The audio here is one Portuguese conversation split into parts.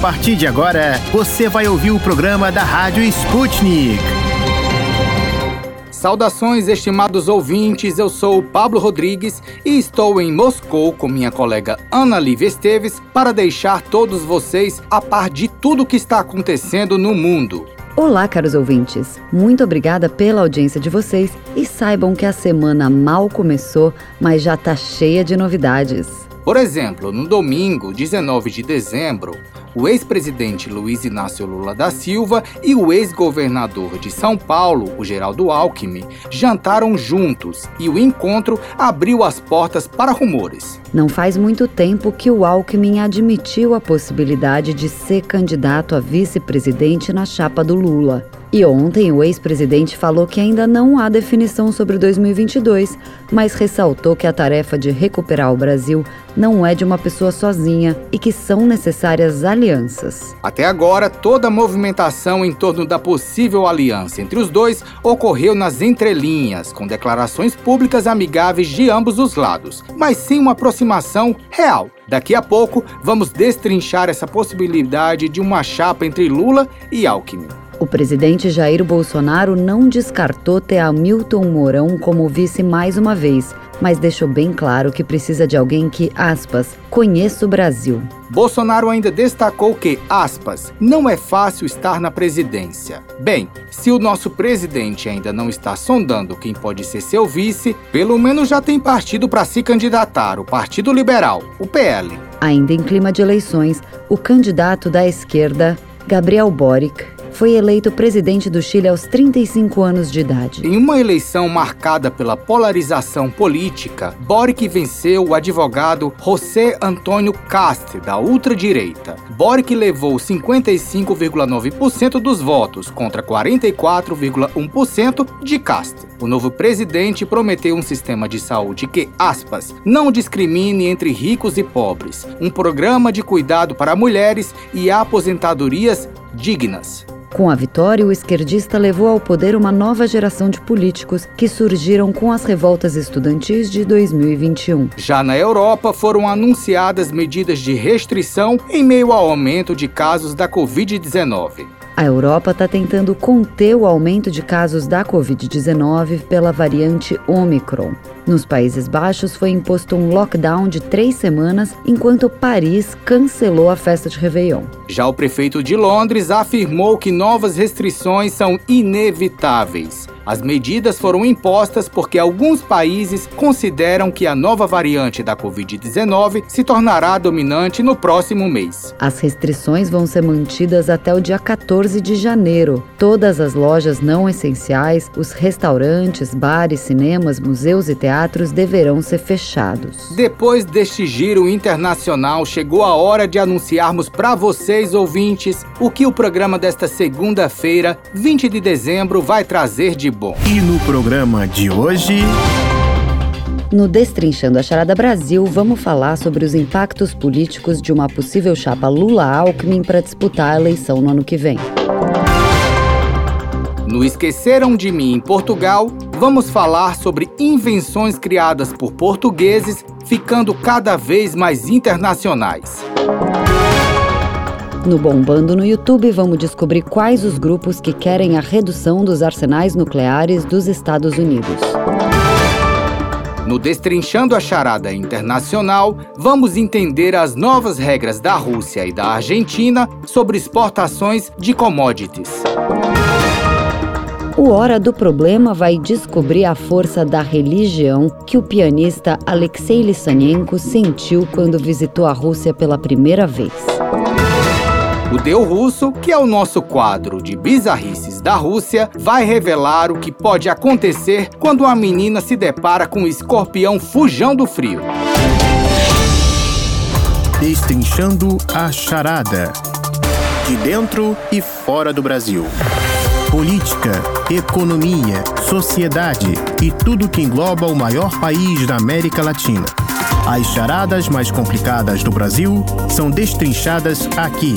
partir de agora, você vai ouvir o programa da Rádio Sputnik. Saudações, estimados ouvintes. Eu sou o Pablo Rodrigues e estou em Moscou com minha colega Ana Lívia Esteves para deixar todos vocês a par de tudo o que está acontecendo no mundo. Olá, caros ouvintes. Muito obrigada pela audiência de vocês e saibam que a semana mal começou, mas já está cheia de novidades. Por exemplo, no domingo, 19 de dezembro, o ex-presidente Luiz Inácio Lula da Silva e o ex-governador de São Paulo, o Geraldo Alckmin, jantaram juntos e o encontro abriu as portas para rumores. Não faz muito tempo que o Alckmin admitiu a possibilidade de ser candidato a vice-presidente na chapa do Lula. E ontem o ex-presidente falou que ainda não há definição sobre 2022, mas ressaltou que a tarefa de recuperar o Brasil não é de uma pessoa sozinha e que são necessárias alianças. Até agora, toda a movimentação em torno da possível aliança entre os dois ocorreu nas entrelinhas, com declarações públicas amigáveis de ambos os lados, mas sem uma aproximação real. Daqui a pouco, vamos destrinchar essa possibilidade de uma chapa entre Lula e Alckmin. O presidente Jair Bolsonaro não descartou ter Hamilton Mourão como vice mais uma vez, mas deixou bem claro que precisa de alguém que, aspas, conheça o Brasil. Bolsonaro ainda destacou que, aspas, não é fácil estar na presidência. Bem, se o nosso presidente ainda não está sondando quem pode ser seu vice, pelo menos já tem partido para se candidatar, o Partido Liberal, o PL. Ainda em clima de eleições, o candidato da esquerda, Gabriel Boric, foi eleito presidente do Chile aos 35 anos de idade. Em uma eleição marcada pela polarização política, Boric venceu o advogado José Antônio Cast, da ultradireita. Boric levou 55,9% dos votos contra 44,1% de Cast. O novo presidente prometeu um sistema de saúde que, aspas, não discrimine entre ricos e pobres, um programa de cuidado para mulheres e aposentadorias dignas. Com a vitória, o esquerdista levou ao poder uma nova geração de políticos que surgiram com as revoltas estudantis de 2021. Já na Europa, foram anunciadas medidas de restrição em meio ao aumento de casos da Covid-19. A Europa está tentando conter o aumento de casos da Covid-19 pela variante Omicron. Nos Países Baixos foi imposto um lockdown de três semanas, enquanto Paris cancelou a festa de Réveillon. Já o prefeito de Londres afirmou que novas restrições são inevitáveis. As medidas foram impostas porque alguns países consideram que a nova variante da Covid-19 se tornará dominante no próximo mês. As restrições vão ser mantidas até o dia 14 de janeiro. Todas as lojas não essenciais, os restaurantes, bares, cinemas, museus e teatros deverão ser fechados. Depois deste giro internacional, chegou a hora de anunciarmos para vocês, ouvintes, o que o programa desta segunda-feira, 20 de dezembro, vai trazer de bom. E no programa de hoje. No Destrinchando a Charada Brasil, vamos falar sobre os impactos políticos de uma possível chapa Lula-Alckmin para disputar a eleição no ano que vem. No Esqueceram de Mim em Portugal, vamos falar sobre invenções criadas por portugueses ficando cada vez mais internacionais. No Bombando no YouTube, vamos descobrir quais os grupos que querem a redução dos arsenais nucleares dos Estados Unidos. No Destrinchando a Charada Internacional, vamos entender as novas regras da Rússia e da Argentina sobre exportações de commodities. O Hora do Problema vai descobrir a força da religião que o pianista Alexei Lissanenko sentiu quando visitou a Rússia pela primeira vez. O Deu Russo, que é o nosso quadro de bizarrices da Rússia, vai revelar o que pode acontecer quando uma menina se depara com um escorpião fujão do frio. Destrinchando a charada. De dentro e fora do Brasil. Política, economia, sociedade e tudo que engloba o maior país da América Latina. As charadas mais complicadas do Brasil são destrinchadas aqui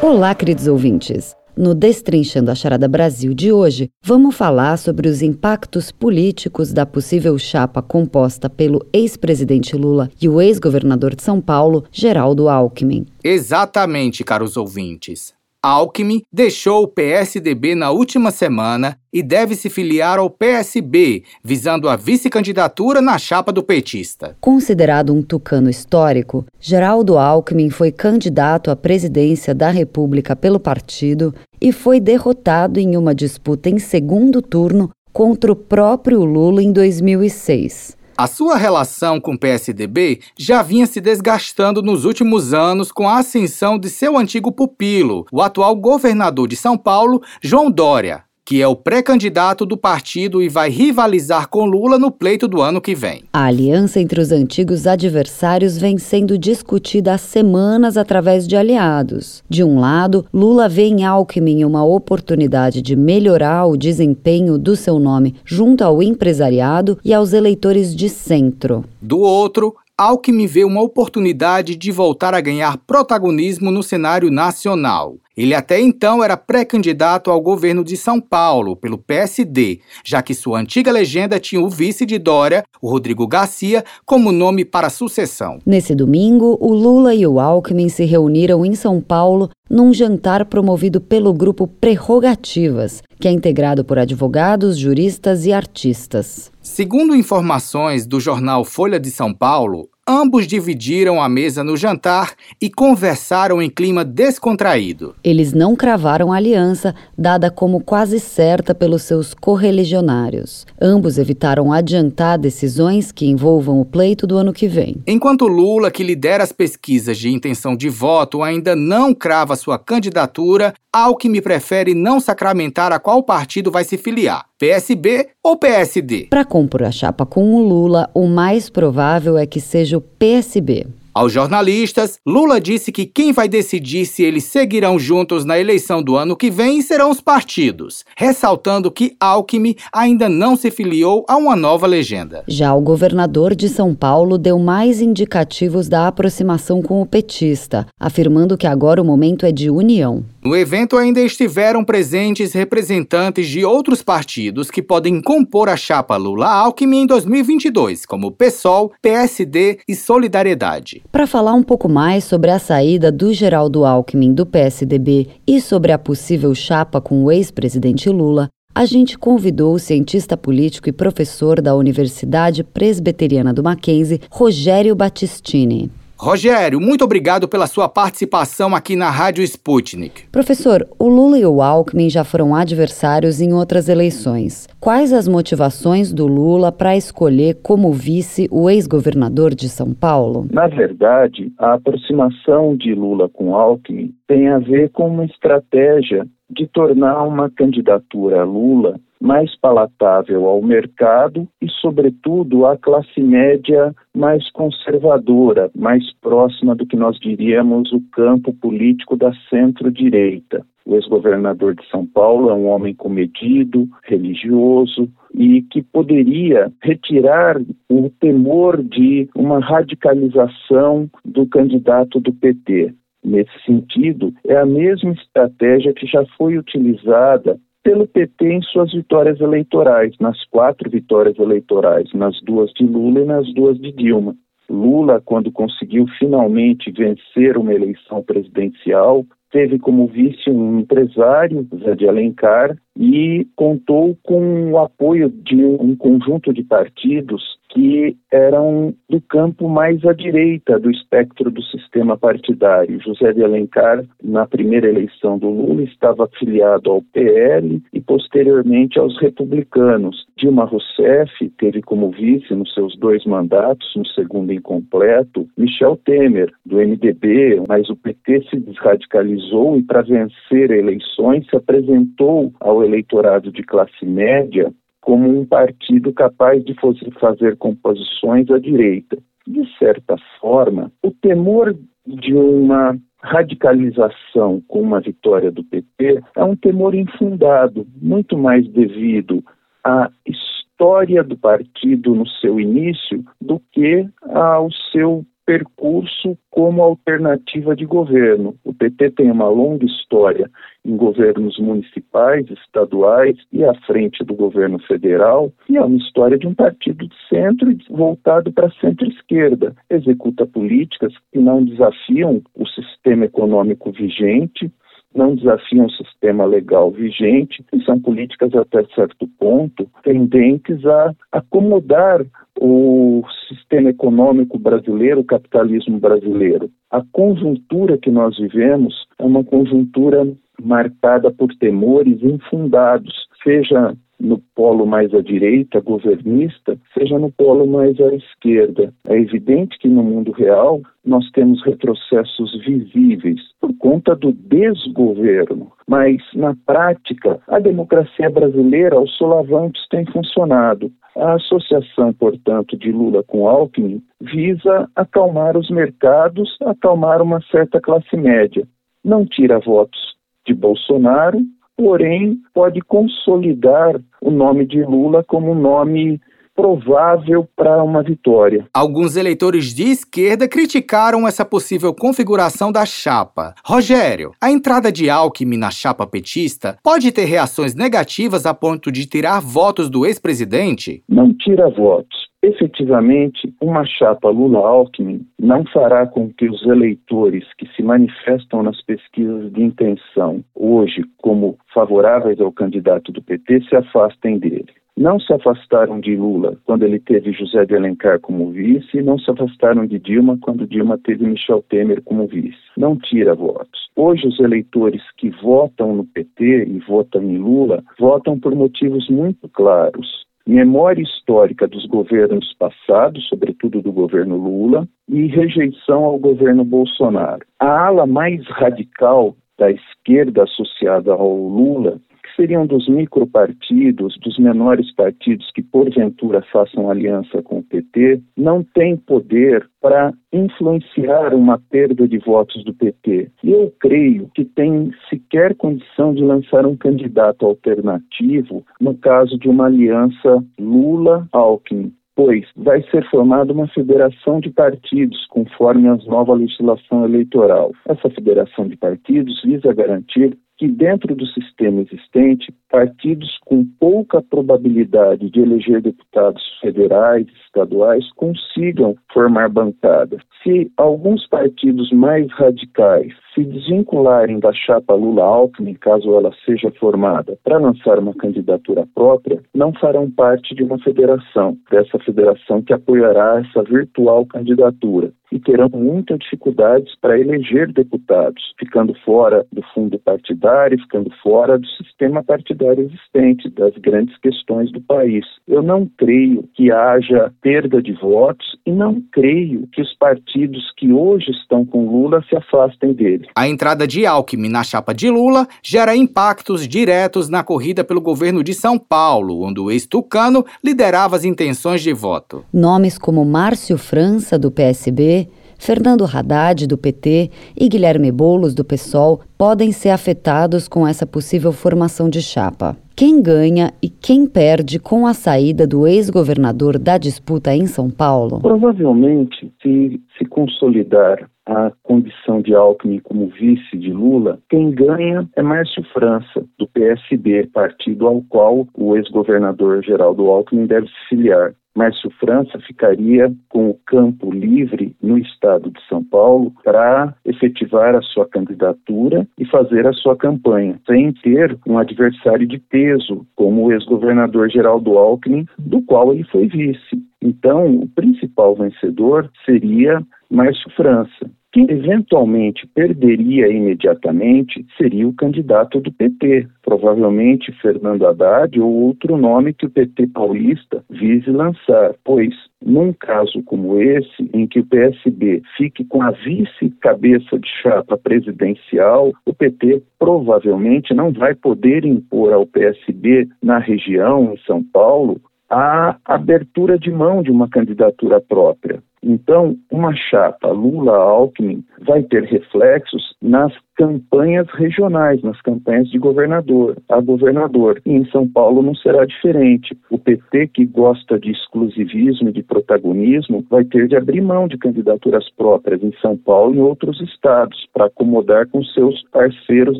Olá, queridos ouvintes. No Destrinchando a Charada Brasil de hoje, vamos falar sobre os impactos políticos da possível chapa composta pelo ex-presidente Lula e o ex-governador de São Paulo, Geraldo Alckmin. Exatamente, caros ouvintes. Alckmin deixou o PSDB na última semana e deve se filiar ao PSB, visando a vice-candidatura na chapa do petista. Considerado um tucano histórico, Geraldo Alckmin foi candidato à presidência da República pelo partido e foi derrotado em uma disputa em segundo turno contra o próprio Lula em 2006. A sua relação com o PSDB já vinha se desgastando nos últimos anos com a ascensão de seu antigo pupilo, o atual governador de São Paulo, João Dória que é o pré-candidato do partido e vai rivalizar com Lula no pleito do ano que vem. A aliança entre os antigos adversários vem sendo discutida há semanas através de aliados. De um lado, Lula vê em Alckmin uma oportunidade de melhorar o desempenho do seu nome junto ao empresariado e aos eleitores de centro. Do outro, Alckmin vê uma oportunidade de voltar a ganhar protagonismo no cenário nacional. Ele até então era pré-candidato ao governo de São Paulo, pelo PSD, já que sua antiga legenda tinha o vice de Dória, o Rodrigo Garcia, como nome para a sucessão. Nesse domingo, o Lula e o Alckmin se reuniram em São Paulo num jantar promovido pelo grupo Prerrogativas, que é integrado por advogados, juristas e artistas. Segundo informações do jornal Folha de São Paulo, Ambos dividiram a mesa no jantar e conversaram em clima descontraído. Eles não cravaram a aliança, dada como quase certa pelos seus correligionários. Ambos evitaram adiantar decisões que envolvam o pleito do ano que vem. Enquanto Lula, que lidera as pesquisas de intenção de voto, ainda não crava sua candidatura, Alckmin prefere não sacramentar a qual partido vai se filiar. PSB ou PSD? Para compor a chapa com o Lula, o mais provável é que seja o PSB. Aos jornalistas, Lula disse que quem vai decidir se eles seguirão juntos na eleição do ano que vem serão os partidos, ressaltando que Alckmin ainda não se filiou a uma nova legenda. Já o governador de São Paulo deu mais indicativos da aproximação com o petista, afirmando que agora o momento é de união. No evento ainda estiveram presentes representantes de outros partidos que podem compor a chapa Lula-Alckmin em 2022, como PSOL, PSD e Solidariedade. Para falar um pouco mais sobre a saída do Geraldo Alckmin do PSDB e sobre a possível chapa com o ex-presidente Lula, a gente convidou o cientista político e professor da Universidade Presbiteriana do Mackenzie, Rogério Battistini. Rogério, muito obrigado pela sua participação aqui na Rádio Sputnik. Professor, o Lula e o Alckmin já foram adversários em outras eleições. Quais as motivações do Lula para escolher como vice o ex-governador de São Paulo? Na verdade, a aproximação de Lula com Alckmin tem a ver com uma estratégia de tornar uma candidatura Lula mais palatável ao mercado e, sobretudo, à classe média mais conservadora, mais próxima do que nós diríamos o campo político da centro-direita. O ex-governador de São Paulo é um homem comedido, religioso e que poderia retirar o temor de uma radicalização do candidato do PT. Nesse sentido, é a mesma estratégia que já foi utilizada pelo PT em suas vitórias eleitorais, nas quatro vitórias eleitorais, nas duas de Lula e nas duas de Dilma. Lula, quando conseguiu finalmente vencer uma eleição presidencial, teve como vice um empresário, Zé de Alencar, e contou com o apoio de um conjunto de partidos que eram do campo mais à direita do espectro do sistema partidário. José de Alencar, na primeira eleição do Lula, estava afiliado ao PL e posteriormente aos republicanos. Dilma Rousseff teve como vice nos seus dois mandatos, no segundo incompleto, Michel Temer, do MDB, mas o PT se desradicalizou e, para vencer eleições, se apresentou ao eleitorado de classe média como um partido capaz de fazer composições à direita. De certa forma, o temor de uma radicalização com uma vitória do PT é um temor infundado, muito mais devido à história do partido no seu início do que ao seu percurso como alternativa de governo. O PT tem uma longa história em governos municipais, estaduais e à frente do governo federal, e é uma história de um partido de centro voltado para centro-esquerda. Executa políticas que não desafiam o sistema econômico vigente, não desafiam o sistema legal vigente e são políticas até certo ponto tendentes a acomodar o sistema econômico brasileiro, o capitalismo brasileiro. A conjuntura que nós vivemos é uma conjuntura marcada por temores infundados, seja no polo mais à direita, governista, seja no polo mais à esquerda. É evidente que no mundo real nós temos retrocessos visíveis por conta do desgoverno, mas na prática a democracia brasileira aos solavancos tem funcionado. A associação, portanto, de Lula com Alckmin visa acalmar os mercados, acalmar uma certa classe média. Não tira votos de Bolsonaro, porém pode consolidar o nome de Lula como um nome provável para uma vitória. Alguns eleitores de esquerda criticaram essa possível configuração da chapa. Rogério, a entrada de Alckmin na chapa petista pode ter reações negativas a ponto de tirar votos do ex-presidente? Não tira votos efetivamente, uma chapa Lula-Alckmin não fará com que os eleitores que se manifestam nas pesquisas de intenção hoje como favoráveis ao candidato do PT se afastem dele. Não se afastaram de Lula quando ele teve José de Alencar como vice e não se afastaram de Dilma quando Dilma teve Michel Temer como vice. Não tira votos. Hoje, os eleitores que votam no PT e votam em Lula votam por motivos muito claros memória histórica dos governos passados, sobretudo do governo Lula, e rejeição ao governo Bolsonaro. A ala mais radical da esquerda associada ao Lula seriam dos micropartidos, dos menores partidos que porventura façam aliança com o PT, não tem poder para influenciar uma perda de votos do PT. Eu creio que tem sequer condição de lançar um candidato alternativo no caso de uma aliança Lula-Alckmin pois vai ser formada uma federação de partidos, conforme a nova legislação eleitoral. Essa federação de partidos visa garantir que, dentro do sistema existente, partidos com pouca probabilidade de eleger deputados federais, estaduais, consigam formar bancadas. Se alguns partidos mais radicais se desvincularem da chapa Lula-Alckmin, caso ela seja formada, para lançar uma candidatura própria, não farão parte de uma federação, dessa federação que apoiará essa virtual candidatura e terão muitas dificuldades para eleger deputados, ficando fora do fundo partidário, ficando fora do sistema partidário existente, das grandes questões do país. Eu não creio que haja perda de votos e não creio que os partidos que hoje estão com Lula se afastem dele. A entrada de Alckmin na chapa de Lula gera impactos diretos na corrida pelo governo de São Paulo, onde o ex-tucano liderava as intenções de voto. Nomes como Márcio França, do PSB, Fernando Haddad, do PT, e Guilherme Boulos, do PSOL, podem ser afetados com essa possível formação de chapa. Quem ganha e quem perde com a saída do ex-governador da disputa em São Paulo? Provavelmente, se se consolidar a condição de Alckmin como vice de Lula, quem ganha é Márcio França, do PSB, partido ao qual o ex-governador Geraldo Alckmin deve se filiar. Márcio França ficaria com o campo livre no estado de São Paulo para efetivar a sua candidatura e fazer a sua campanha, sem ter um adversário de peso, como o ex-governador Geraldo Alckmin, do qual ele foi vice. Então, o principal vencedor seria Márcio França. Quem eventualmente perderia imediatamente seria o candidato do PT, provavelmente Fernando Haddad ou outro nome que o PT paulista vise lançar, pois num caso como esse, em que o PSB fique com a vice-cabeça de chapa presidencial, o PT provavelmente não vai poder impor ao PSB na região, em São Paulo, a abertura de mão de uma candidatura própria. Então, uma chapa Lula-Alckmin vai ter reflexos nas campanhas regionais, nas campanhas de governador a governador. E em São Paulo não será diferente. O PT, que gosta de exclusivismo e de protagonismo, vai ter de abrir mão de candidaturas próprias em São Paulo e outros estados para acomodar com seus parceiros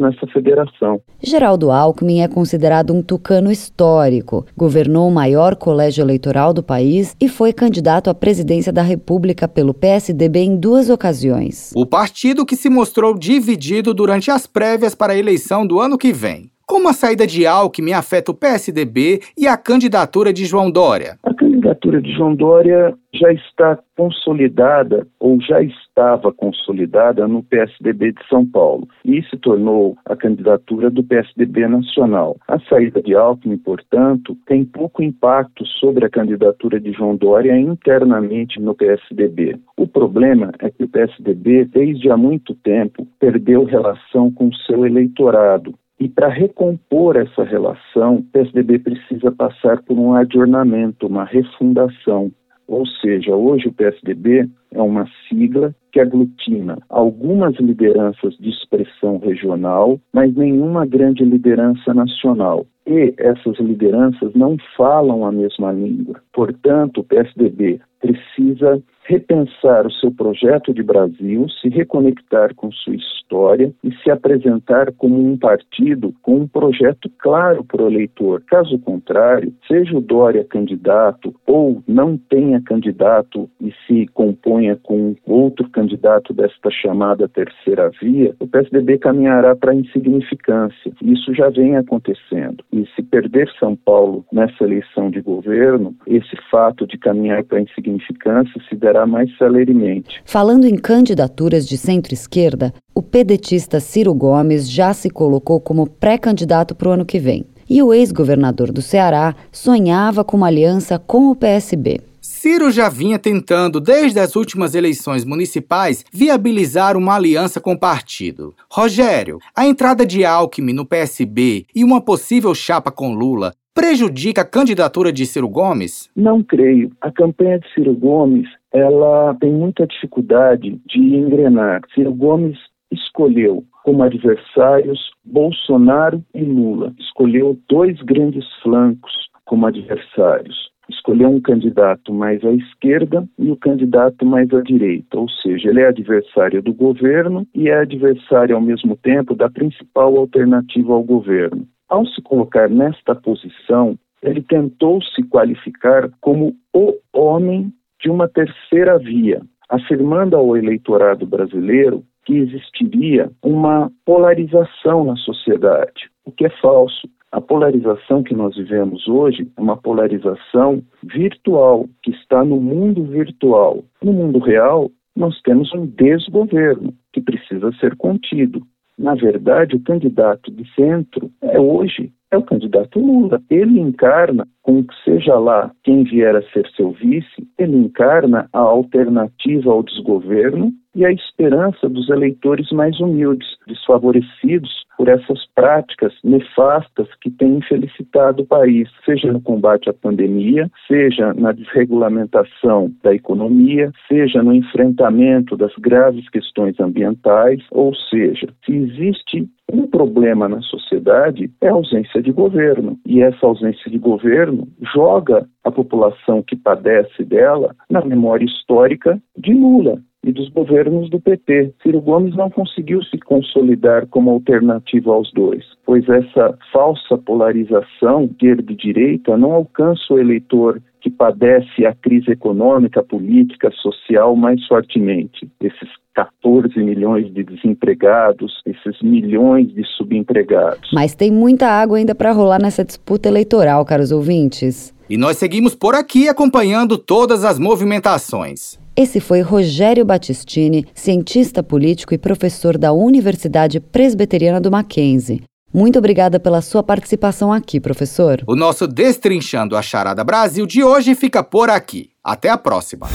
nessa federação. Geraldo Alckmin é considerado um tucano histórico. Governou o maior colégio eleitoral do país e foi candidato à presidência da República pelo PSDB em duas ocasiões. O partido que se mostrou dividido durante as prévias para a eleição do ano que vem. Como a saída de Alckmin afeta o PSDB e a candidatura de João Dória? A candidatura de João Dória já está consolidada ou já estava consolidada no PSDB de São Paulo e se tornou a candidatura do PSDB nacional. A saída de Alckmin, portanto, tem pouco impacto sobre a candidatura de João Dória internamente no PSDB. O problema é que o PSDB, desde há muito tempo, perdeu relação com seu eleitorado. E para recompor essa relação, o PSDB precisa passar por um adornamento, uma refundação. Ou seja, hoje o PSDB é uma sigla que aglutina algumas lideranças de expressão regional, mas nenhuma grande liderança nacional. E essas lideranças não falam a mesma língua. Portanto, o PSDB precisa repensar o seu projeto de Brasil, se reconectar com sua história e se apresentar como um partido com um projeto claro para o eleitor. Caso contrário, seja o Dória candidato ou não tenha candidato e se componha com outro candidato desta chamada terceira via, o PSDB caminhará para a insignificância. Isso já vem acontecendo. E se perder São Paulo nessa eleição de governo, esse fato de caminhar para a insignificância se mais celeremente. Falando em candidaturas de centro-esquerda, o pedetista Ciro Gomes já se colocou como pré-candidato para o ano que vem. E o ex-governador do Ceará sonhava com uma aliança com o PSB. Ciro já vinha tentando, desde as últimas eleições municipais, viabilizar uma aliança com o partido. Rogério, a entrada de Alckmin no PSB e uma possível chapa com Lula prejudica a candidatura de Ciro Gomes? Não creio. A campanha de Ciro Gomes ela tem muita dificuldade de engrenar. Ciro Gomes escolheu como adversários Bolsonaro e Lula. Escolheu dois grandes flancos como adversários. Escolheu um candidato mais à esquerda e o um candidato mais à direita, ou seja, ele é adversário do governo e é adversário ao mesmo tempo da principal alternativa ao governo. Ao se colocar nesta posição, ele tentou se qualificar como o homem de uma terceira via, afirmando ao eleitorado brasileiro que existiria uma polarização na sociedade, o que é falso. A polarização que nós vivemos hoje é uma polarização virtual, que está no mundo virtual. No mundo real, nós temos um desgoverno que precisa ser contido. Na verdade, o candidato de centro é hoje é o candidato Lula. Ele encarna, com que seja lá quem vier a ser seu vice, ele encarna a alternativa ao desgoverno e a esperança dos eleitores mais humildes, desfavorecidos por essas práticas nefastas que têm infelicitado o país, seja no combate à pandemia, seja na desregulamentação da economia, seja no enfrentamento das graves questões ambientais, ou seja, se existe um problema na sociedade é a ausência de governo. E essa ausência de governo joga a população que padece dela na memória histórica de Lula e dos governos do PT. Ciro Gomes não conseguiu se consolidar como alternativa aos dois, pois essa falsa polarização esquerda e direita não alcança o eleitor que padece a crise econômica, política, social mais fortemente. Esses 14 milhões de desempregados, esses milhões de subempregados. Mas tem muita água ainda para rolar nessa disputa eleitoral, caros ouvintes. E nós seguimos por aqui acompanhando todas as movimentações. Esse foi Rogério Battistini, cientista político e professor da Universidade Presbiteriana do Mackenzie. Muito obrigada pela sua participação aqui, professor. O nosso Destrinchando a Charada Brasil de hoje fica por aqui. Até a próxima.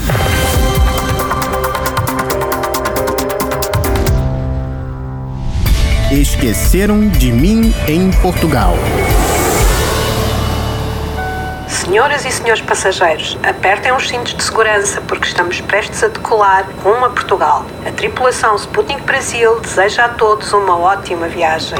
Esqueceram de mim em Portugal. Senhoras e senhores passageiros, apertem os cintos de segurança porque estamos prestes a decolar rumo a Portugal. A tripulação Sputnik Brasil deseja a todos uma ótima viagem.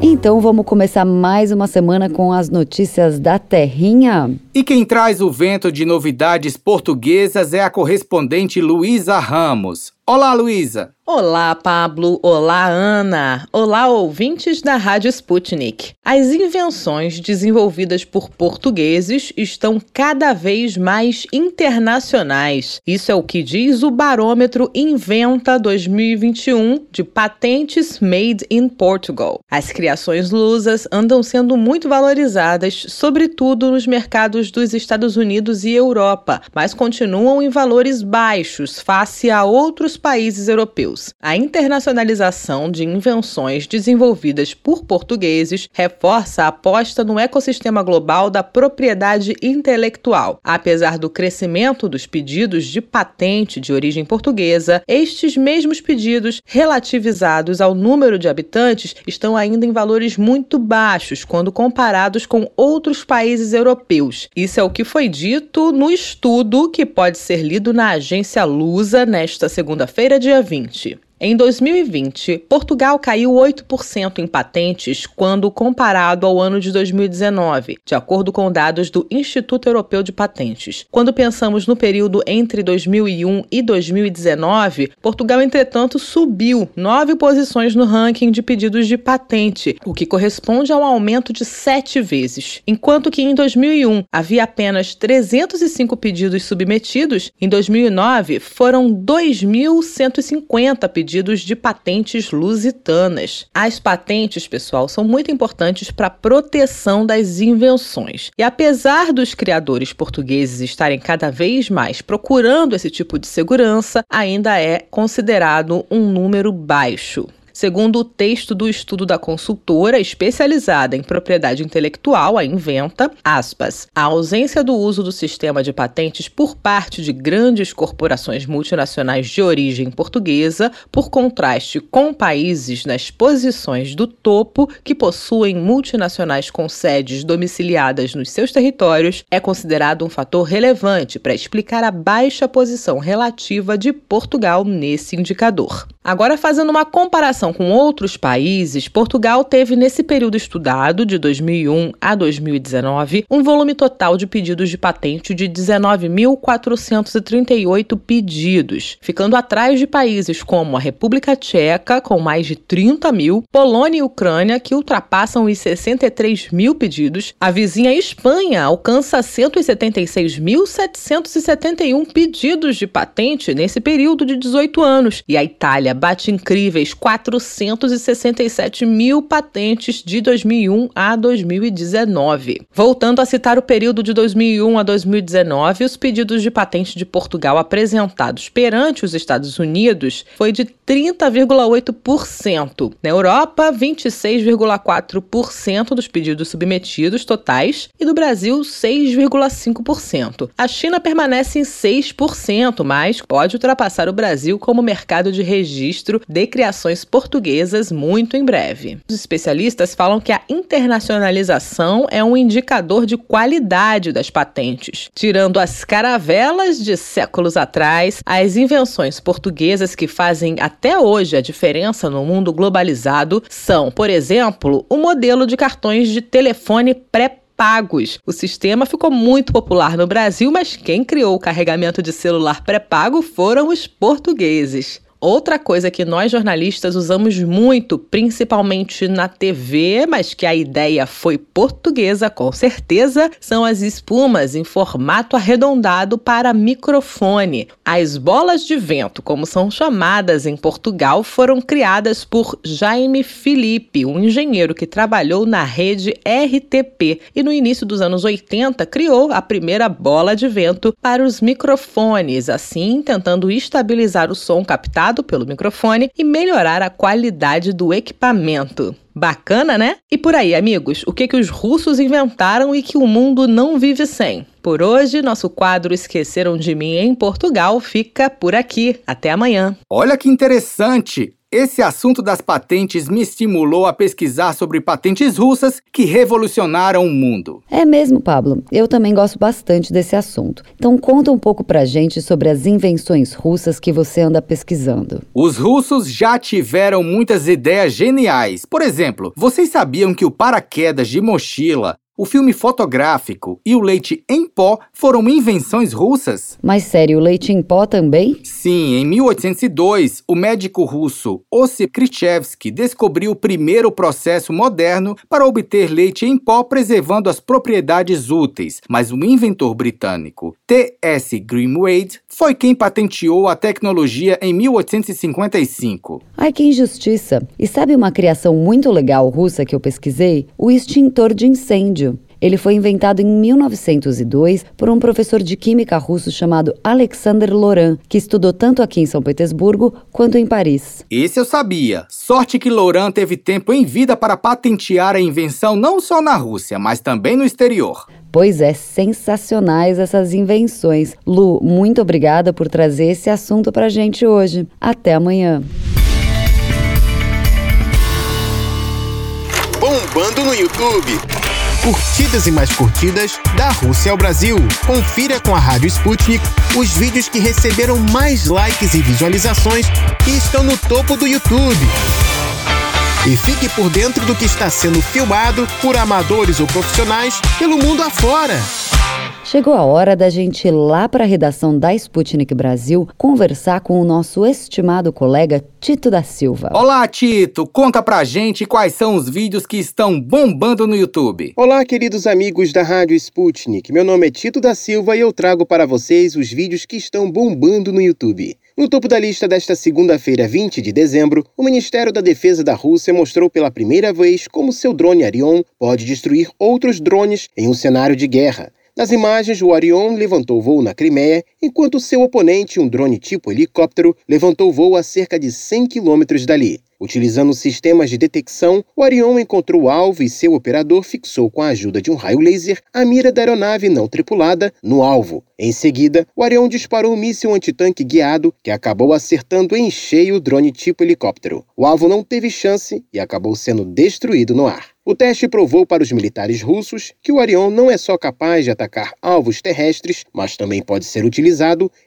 Então vamos começar mais uma semana com as notícias da Terrinha. E quem traz o vento de novidades portuguesas é a correspondente Luísa Ramos. Olá, Luísa! Olá, Pablo. Olá, Ana. Olá, ouvintes da Rádio Sputnik. As invenções desenvolvidas por portugueses estão cada vez mais internacionais. Isso é o que diz o barômetro Inventa 2021 de patentes made in Portugal. As criações lusas andam sendo muito valorizadas, sobretudo nos mercados dos Estados Unidos e Europa, mas continuam em valores baixos face a outros países europeus. A internacionalização de invenções desenvolvidas por portugueses reforça a aposta no ecossistema global da propriedade intelectual. Apesar do crescimento dos pedidos de patente de origem portuguesa, estes mesmos pedidos, relativizados ao número de habitantes, estão ainda em valores muito baixos quando comparados com outros países europeus. Isso é o que foi dito no estudo que pode ser lido na agência Lusa nesta segunda-feira, dia 20. Em 2020, Portugal caiu 8% em patentes quando comparado ao ano de 2019, de acordo com dados do Instituto Europeu de Patentes. Quando pensamos no período entre 2001 e 2019, Portugal, entretanto, subiu nove posições no ranking de pedidos de patente, o que corresponde a um aumento de sete vezes. Enquanto que em 2001 havia apenas 305 pedidos submetidos, em 2009 foram 2.150 pedidos pedidos de patentes lusitanas. As patentes, pessoal, são muito importantes para a proteção das invenções. E apesar dos criadores portugueses estarem cada vez mais procurando esse tipo de segurança, ainda é considerado um número baixo. Segundo o texto do estudo da consultora especializada em propriedade intelectual, a Inventa, aspas, a ausência do uso do sistema de patentes por parte de grandes corporações multinacionais de origem portuguesa, por contraste com países nas posições do topo que possuem multinacionais com sedes domiciliadas nos seus territórios, é considerado um fator relevante para explicar a baixa posição relativa de Portugal nesse indicador. Agora, fazendo uma comparação com outros países, Portugal teve nesse período estudado, de 2001 a 2019, um volume total de pedidos de patente de 19.438 pedidos, ficando atrás de países como a República Tcheca, com mais de 30 mil, Polônia e Ucrânia, que ultrapassam os 63 mil pedidos, a vizinha Espanha alcança 176.771 pedidos de patente nesse período de 18 anos, e a Itália bate incríveis 467 mil patentes de 2001 a 2019. Voltando a citar o período de 2001 a 2019, os pedidos de patente de Portugal apresentados perante os Estados Unidos foi de 30,8%. Na Europa, 26,4% dos pedidos submetidos totais e do Brasil, 6,5%. A China permanece em 6%, mas pode ultrapassar o Brasil como mercado de registro registro de criações portuguesas muito em breve. Os especialistas falam que a internacionalização é um indicador de qualidade das patentes. Tirando as caravelas de séculos atrás, as invenções portuguesas que fazem até hoje a diferença no mundo globalizado são, por exemplo, o modelo de cartões de telefone pré pagos. O sistema ficou muito popular no Brasil, mas quem criou o carregamento de celular pré-pago foram os portugueses. Outra coisa que nós jornalistas usamos muito, principalmente na TV, mas que a ideia foi portuguesa com certeza, são as espumas em formato arredondado para microfone. As bolas de vento, como são chamadas em Portugal, foram criadas por Jaime Felipe, um engenheiro que trabalhou na rede RTP e no início dos anos 80 criou a primeira bola de vento para os microfones, assim tentando estabilizar o som captado pelo microfone e melhorar a qualidade do equipamento. Bacana, né? E por aí, amigos, o que, que os russos inventaram e que o mundo não vive sem? Por hoje, nosso quadro Esqueceram de Mim em Portugal fica por aqui. Até amanhã. Olha que interessante! Esse assunto das patentes me estimulou a pesquisar sobre patentes russas que revolucionaram o mundo. É mesmo, Pablo. Eu também gosto bastante desse assunto. Então conta um pouco pra gente sobre as invenções russas que você anda pesquisando. Os russos já tiveram muitas ideias geniais. Por exemplo, vocês sabiam que o paraquedas de mochila o filme fotográfico e o leite em pó foram invenções russas? Mas sério, o leite em pó também? Sim, em 1802, o médico russo Ossip Krichevsky descobriu o primeiro processo moderno para obter leite em pó preservando as propriedades úteis, mas o inventor britânico T.S. Grimwade foi quem patenteou a tecnologia em 1855. Ai, que injustiça! E sabe uma criação muito legal russa que eu pesquisei? O extintor de incêndio. Ele foi inventado em 1902 por um professor de química russo chamado Alexander Loran, que estudou tanto aqui em São Petersburgo quanto em Paris. Esse eu sabia. Sorte que Loran teve tempo em vida para patentear a invenção não só na Rússia, mas também no exterior. Pois é, sensacionais essas invenções. Lu, muito obrigada por trazer esse assunto pra gente hoje. Até amanhã. Bombando no YouTube curtidas e mais curtidas da Rússia ao Brasil. Confira com a Rádio Sputnik os vídeos que receberam mais likes e visualizações e estão no topo do YouTube. E fique por dentro do que está sendo filmado por amadores ou profissionais pelo mundo afora. Chegou a hora da gente ir lá para a redação da Sputnik Brasil conversar com o nosso estimado colega Tito da Silva. Olá, Tito! Conta pra gente quais são os vídeos que estão bombando no YouTube. Olá, queridos amigos da Rádio Sputnik. Meu nome é Tito da Silva e eu trago para vocês os vídeos que estão bombando no YouTube. No topo da lista desta segunda-feira, 20 de dezembro, o Ministério da Defesa da Rússia mostrou pela primeira vez como seu drone Arion pode destruir outros drones em um cenário de guerra. Nas imagens, o Orion levantou voo na Crimeia, enquanto seu oponente, um drone tipo helicóptero, levantou voo a cerca de 100 quilômetros dali. Utilizando sistemas de detecção, o Orion encontrou o alvo e seu operador fixou com a ajuda de um raio laser a mira da aeronave não tripulada no alvo. Em seguida, o Orion disparou um míssil antitanque guiado que acabou acertando em cheio o drone tipo helicóptero. O alvo não teve chance e acabou sendo destruído no ar. O teste provou para os militares russos que o Orion não é só capaz de atacar alvos terrestres, mas também pode ser utilizado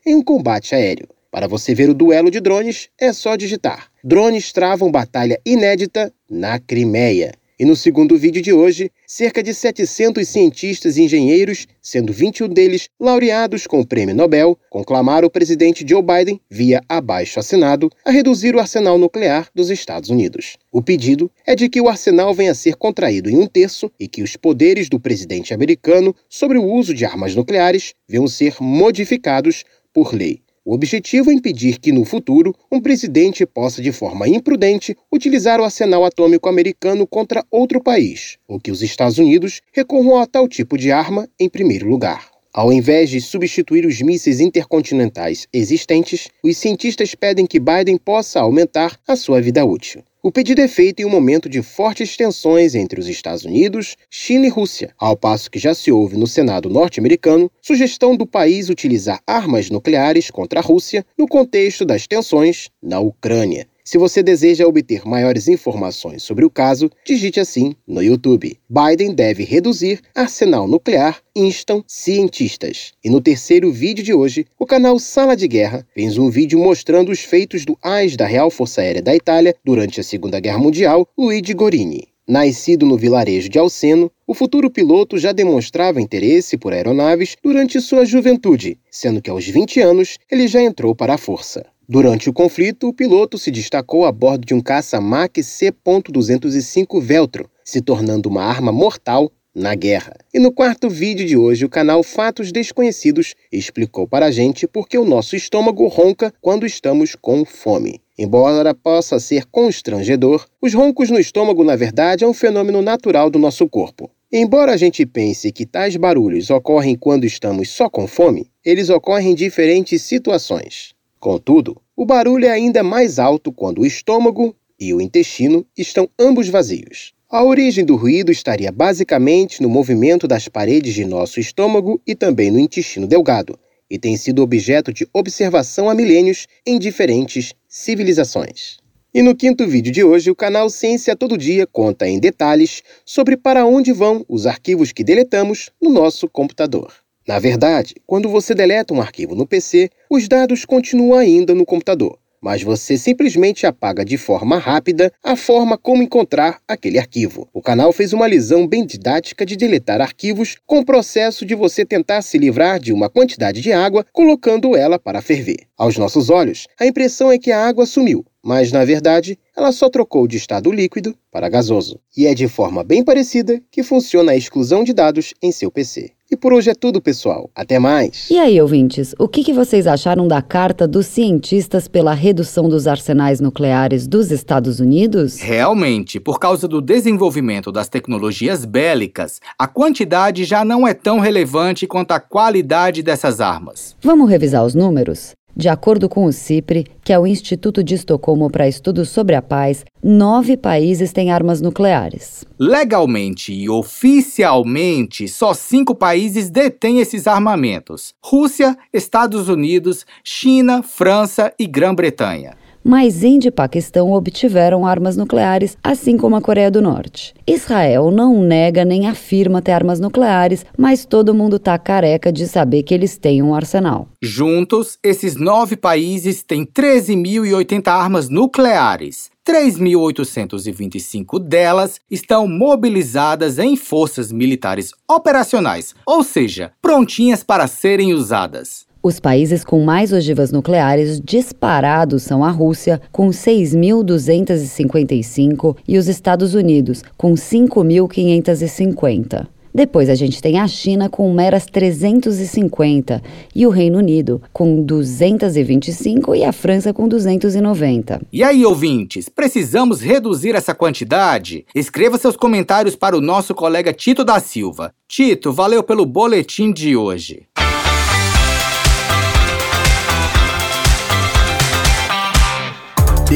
em um combate aéreo. Para você ver o duelo de drones, é só digitar: Drones travam batalha inédita na Crimeia. E no segundo vídeo de hoje, cerca de 700 cientistas e engenheiros, sendo 21 deles laureados com o Prêmio Nobel, conclamaram o presidente Joe Biden, via abaixo assinado, a reduzir o arsenal nuclear dos Estados Unidos. O pedido é de que o arsenal venha a ser contraído em um terço e que os poderes do presidente americano sobre o uso de armas nucleares venham ser modificados por lei. O objetivo é impedir que, no futuro, um presidente possa, de forma imprudente, utilizar o arsenal atômico americano contra outro país, ou que os Estados Unidos recorram a tal tipo de arma em primeiro lugar. Ao invés de substituir os mísseis intercontinentais existentes, os cientistas pedem que Biden possa aumentar a sua vida útil. O pedido é feito em um momento de fortes tensões entre os Estados Unidos, China e Rússia, ao passo que já se ouve no Senado norte-americano sugestão do país utilizar armas nucleares contra a Rússia no contexto das tensões na Ucrânia. Se você deseja obter maiores informações sobre o caso, digite assim no YouTube. Biden deve reduzir arsenal nuclear, instam cientistas. E no terceiro vídeo de hoje, o canal Sala de Guerra fez um vídeo mostrando os feitos do AIS da Real Força Aérea da Itália durante a Segunda Guerra Mundial, Luigi Gorini. Nascido no vilarejo de Alceno, o futuro piloto já demonstrava interesse por aeronaves durante sua juventude, sendo que aos 20 anos ele já entrou para a força. Durante o conflito, o piloto se destacou a bordo de um caça Mach C.205 Veltro, se tornando uma arma mortal na guerra. E no quarto vídeo de hoje, o canal Fatos Desconhecidos explicou para a gente por que o nosso estômago ronca quando estamos com fome. Embora possa ser constrangedor, os roncos no estômago, na verdade, é um fenômeno natural do nosso corpo. Embora a gente pense que tais barulhos ocorrem quando estamos só com fome, eles ocorrem em diferentes situações. Contudo, o barulho é ainda mais alto quando o estômago e o intestino estão ambos vazios. A origem do ruído estaria basicamente no movimento das paredes de nosso estômago e também no intestino delgado, e tem sido objeto de observação há milênios em diferentes civilizações. E no quinto vídeo de hoje, o canal Ciência Todo Dia conta em detalhes sobre para onde vão os arquivos que deletamos no nosso computador. Na verdade, quando você deleta um arquivo no PC, os dados continuam ainda no computador, mas você simplesmente apaga de forma rápida a forma como encontrar aquele arquivo. O canal fez uma lisão bem didática de deletar arquivos com o processo de você tentar se livrar de uma quantidade de água colocando ela para ferver. Aos nossos olhos, a impressão é que a água sumiu, mas na verdade ela só trocou de estado líquido para gasoso. E é de forma bem parecida que funciona a exclusão de dados em seu PC. E por hoje é tudo, pessoal. Até mais! E aí, ouvintes, o que, que vocês acharam da carta dos cientistas pela redução dos arsenais nucleares dos Estados Unidos? Realmente, por causa do desenvolvimento das tecnologias bélicas, a quantidade já não é tão relevante quanto a qualidade dessas armas. Vamos revisar os números? De acordo com o CIPRE, que é o Instituto de Estocolmo para Estudos sobre a Paz, nove países têm armas nucleares. Legalmente e oficialmente, só cinco países detêm esses armamentos: Rússia, Estados Unidos, China, França e Grã-Bretanha mas Índia e Paquistão obtiveram armas nucleares, assim como a Coreia do Norte. Israel não nega nem afirma ter armas nucleares, mas todo mundo tá careca de saber que eles têm um arsenal. Juntos, esses nove países têm 13.080 armas nucleares. 3.825 delas estão mobilizadas em forças militares operacionais, ou seja, prontinhas para serem usadas. Os países com mais ogivas nucleares disparados são a Rússia, com 6.255, e os Estados Unidos, com 5.550. Depois a gente tem a China com meras 350 e o Reino Unido com 225 e a França com 290. E aí, ouvintes, precisamos reduzir essa quantidade? Escreva seus comentários para o nosso colega Tito da Silva. Tito, valeu pelo boletim de hoje.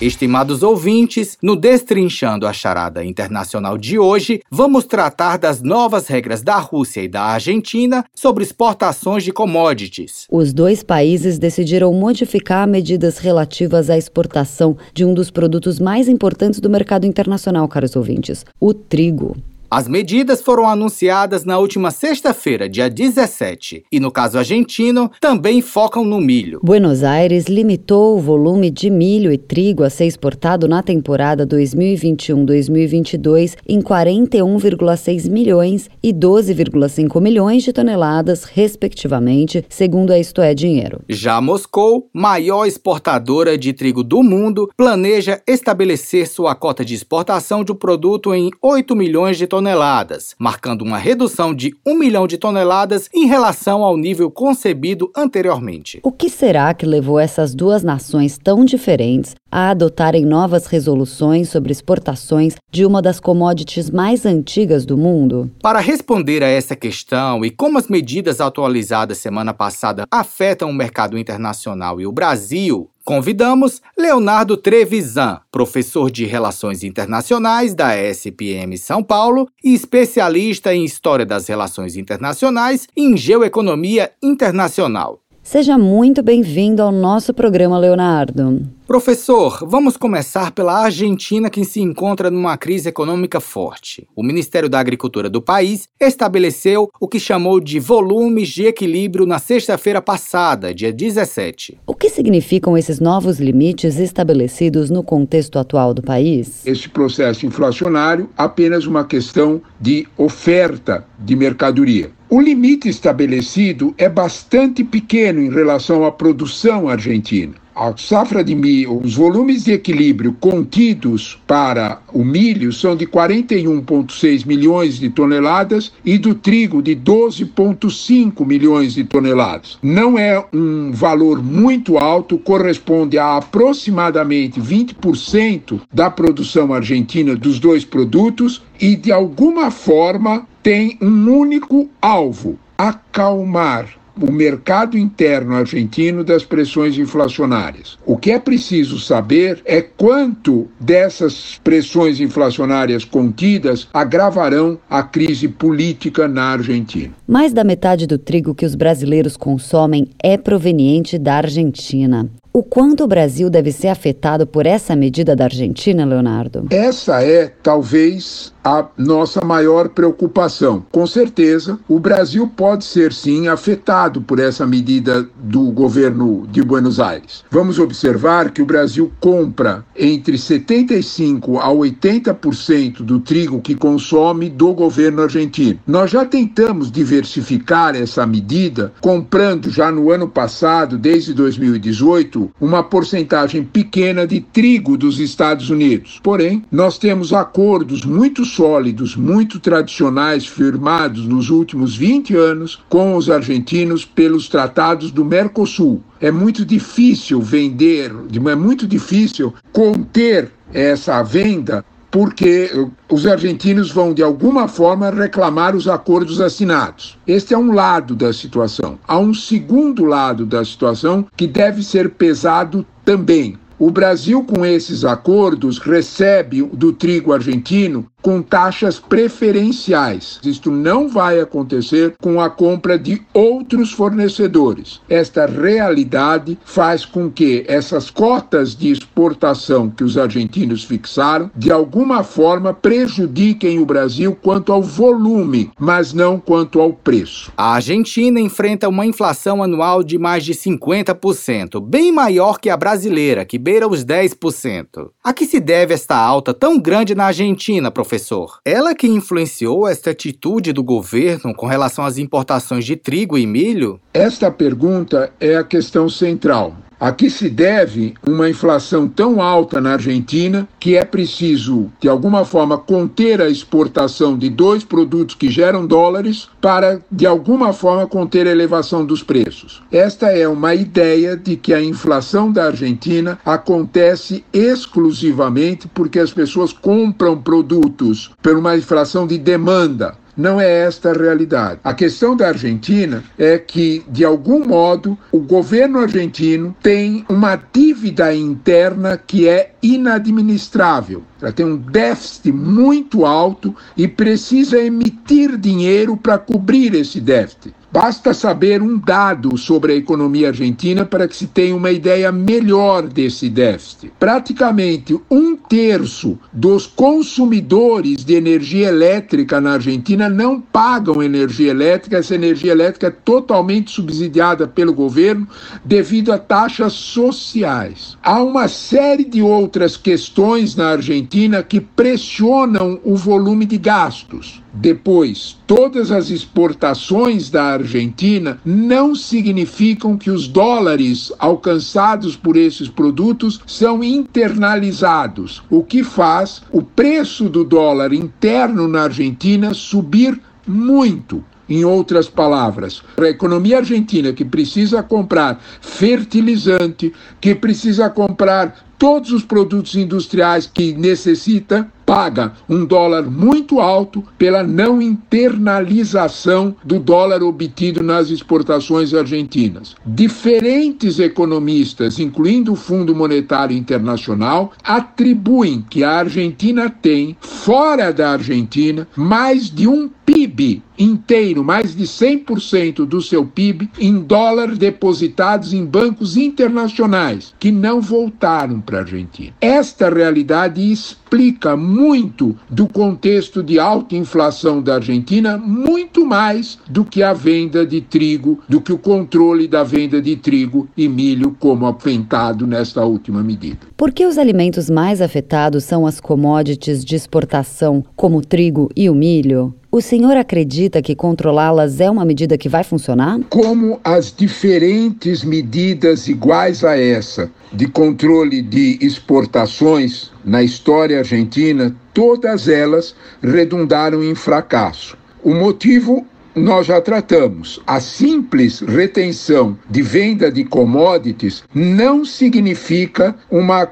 Estimados ouvintes, no Destrinchando a Charada Internacional de hoje, vamos tratar das novas regras da Rússia e da Argentina sobre exportações de commodities. Os dois países decidiram modificar medidas relativas à exportação de um dos produtos mais importantes do mercado internacional, caros ouvintes, o trigo. As medidas foram anunciadas na última sexta-feira, dia 17, e no caso argentino, também focam no milho. Buenos Aires limitou o volume de milho e trigo a ser exportado na temporada 2021-2022 em 41,6 milhões e 12,5 milhões de toneladas, respectivamente, segundo a Isto é Dinheiro. Já Moscou, maior exportadora de trigo do mundo, planeja estabelecer sua cota de exportação de um produto em 8 milhões de toneladas toneladas, marcando uma redução de 1 milhão de toneladas em relação ao nível concebido anteriormente. O que será que levou essas duas nações tão diferentes a adotarem novas resoluções sobre exportações de uma das commodities mais antigas do mundo? Para responder a essa questão e como as medidas atualizadas semana passada afetam o mercado internacional e o Brasil, Convidamos Leonardo Trevisan, professor de Relações Internacionais da SPM São Paulo e especialista em História das Relações Internacionais e em Geoeconomia Internacional. Seja muito bem-vindo ao nosso programa, Leonardo. Professor, vamos começar pela Argentina, que se encontra numa crise econômica forte. O Ministério da Agricultura do país estabeleceu o que chamou de volumes de equilíbrio na sexta-feira passada, dia 17. O que significam esses novos limites estabelecidos no contexto atual do país? Este processo inflacionário apenas uma questão de oferta de mercadoria. O limite estabelecido é bastante pequeno em relação à produção argentina a safra de milho, os volumes de equilíbrio contidos para o milho são de 41,6 milhões de toneladas e do trigo de 12,5 milhões de toneladas. Não é um valor muito alto, corresponde a aproximadamente 20% da produção argentina dos dois produtos e, de alguma forma, tem um único alvo: acalmar o mercado interno argentino das pressões inflacionárias. O que é preciso saber é quanto dessas pressões inflacionárias contidas agravarão a crise política na Argentina. Mais da metade do trigo que os brasileiros consomem é proveniente da Argentina. O quanto o Brasil deve ser afetado por essa medida da Argentina, Leonardo? Essa é, talvez, a nossa maior preocupação. Com certeza, o Brasil pode ser sim afetado por essa medida do governo de Buenos Aires. Vamos observar que o Brasil compra entre 75 a 80% do trigo que consome do governo argentino. Nós já tentamos diversificar essa medida, comprando já no ano passado, desde 2018, uma porcentagem pequena de trigo dos Estados Unidos. Porém, nós temos acordos muito sólidos, muito tradicionais, firmados nos últimos 20 anos com os argentinos pelos tratados do Mercosul. É muito difícil vender, é muito difícil conter essa venda porque os argentinos vão, de alguma forma, reclamar os acordos assinados. Este é um lado da situação. Há um segundo lado da situação que deve ser pesado também. O Brasil, com esses acordos, recebe do trigo argentino com taxas preferenciais. Isto não vai acontecer com a compra de outros fornecedores. Esta realidade faz com que essas cotas de exportação que os argentinos fixaram, de alguma forma prejudiquem o Brasil quanto ao volume, mas não quanto ao preço. A Argentina enfrenta uma inflação anual de mais de 50%, bem maior que a brasileira, que beira os 10%. A que se deve esta alta tão grande na Argentina, professor? Professor. Ela que influenciou esta atitude do governo com relação às importações de trigo e milho? Esta pergunta é a questão central. A que se deve uma inflação tão alta na Argentina que é preciso, de alguma forma, conter a exportação de dois produtos que geram dólares para, de alguma forma, conter a elevação dos preços? Esta é uma ideia de que a inflação da Argentina acontece exclusivamente porque as pessoas compram produtos por uma inflação de demanda não é esta a realidade. A questão da Argentina é que, de algum modo, o governo argentino tem uma dívida interna que é inadministrável. Ela tem um déficit muito alto e precisa emitir dinheiro para cobrir esse déficit. Basta saber um dado sobre a economia argentina para que se tenha uma ideia melhor desse déficit. Praticamente um terço dos consumidores de energia elétrica na Argentina não pagam energia elétrica. Essa energia elétrica é totalmente subsidiada pelo governo devido a taxas sociais. Há uma série de outras questões na Argentina que pressionam o volume de gastos. Depois, todas as exportações da Argentina não significam que os dólares alcançados por esses produtos são internalizados, o que faz o preço do dólar interno na Argentina subir muito. Em outras palavras, a economia argentina que precisa comprar fertilizante, que precisa comprar todos os produtos industriais que necessita, paga um dólar muito alto pela não internalização do dólar obtido nas exportações argentinas. Diferentes economistas, incluindo o Fundo Monetário Internacional, atribuem que a Argentina tem, fora da Argentina, mais de um PIB inteiro, mais de 100% do seu PIB em dólares depositados em bancos internacionais que não voltaram para a Argentina. Esta realidade explica do contexto de alta inflação da Argentina, muito mais do que a venda de trigo, do que o controle da venda de trigo e milho, como afetado nesta última medida. Por que os alimentos mais afetados são as commodities de exportação, como o trigo e o milho? O senhor acredita que controlá-las é uma medida que vai funcionar? Como as diferentes medidas iguais a essa de controle de exportações na história argentina, todas elas redundaram em fracasso. O motivo nós já tratamos. A simples retenção de venda de commodities não significa uma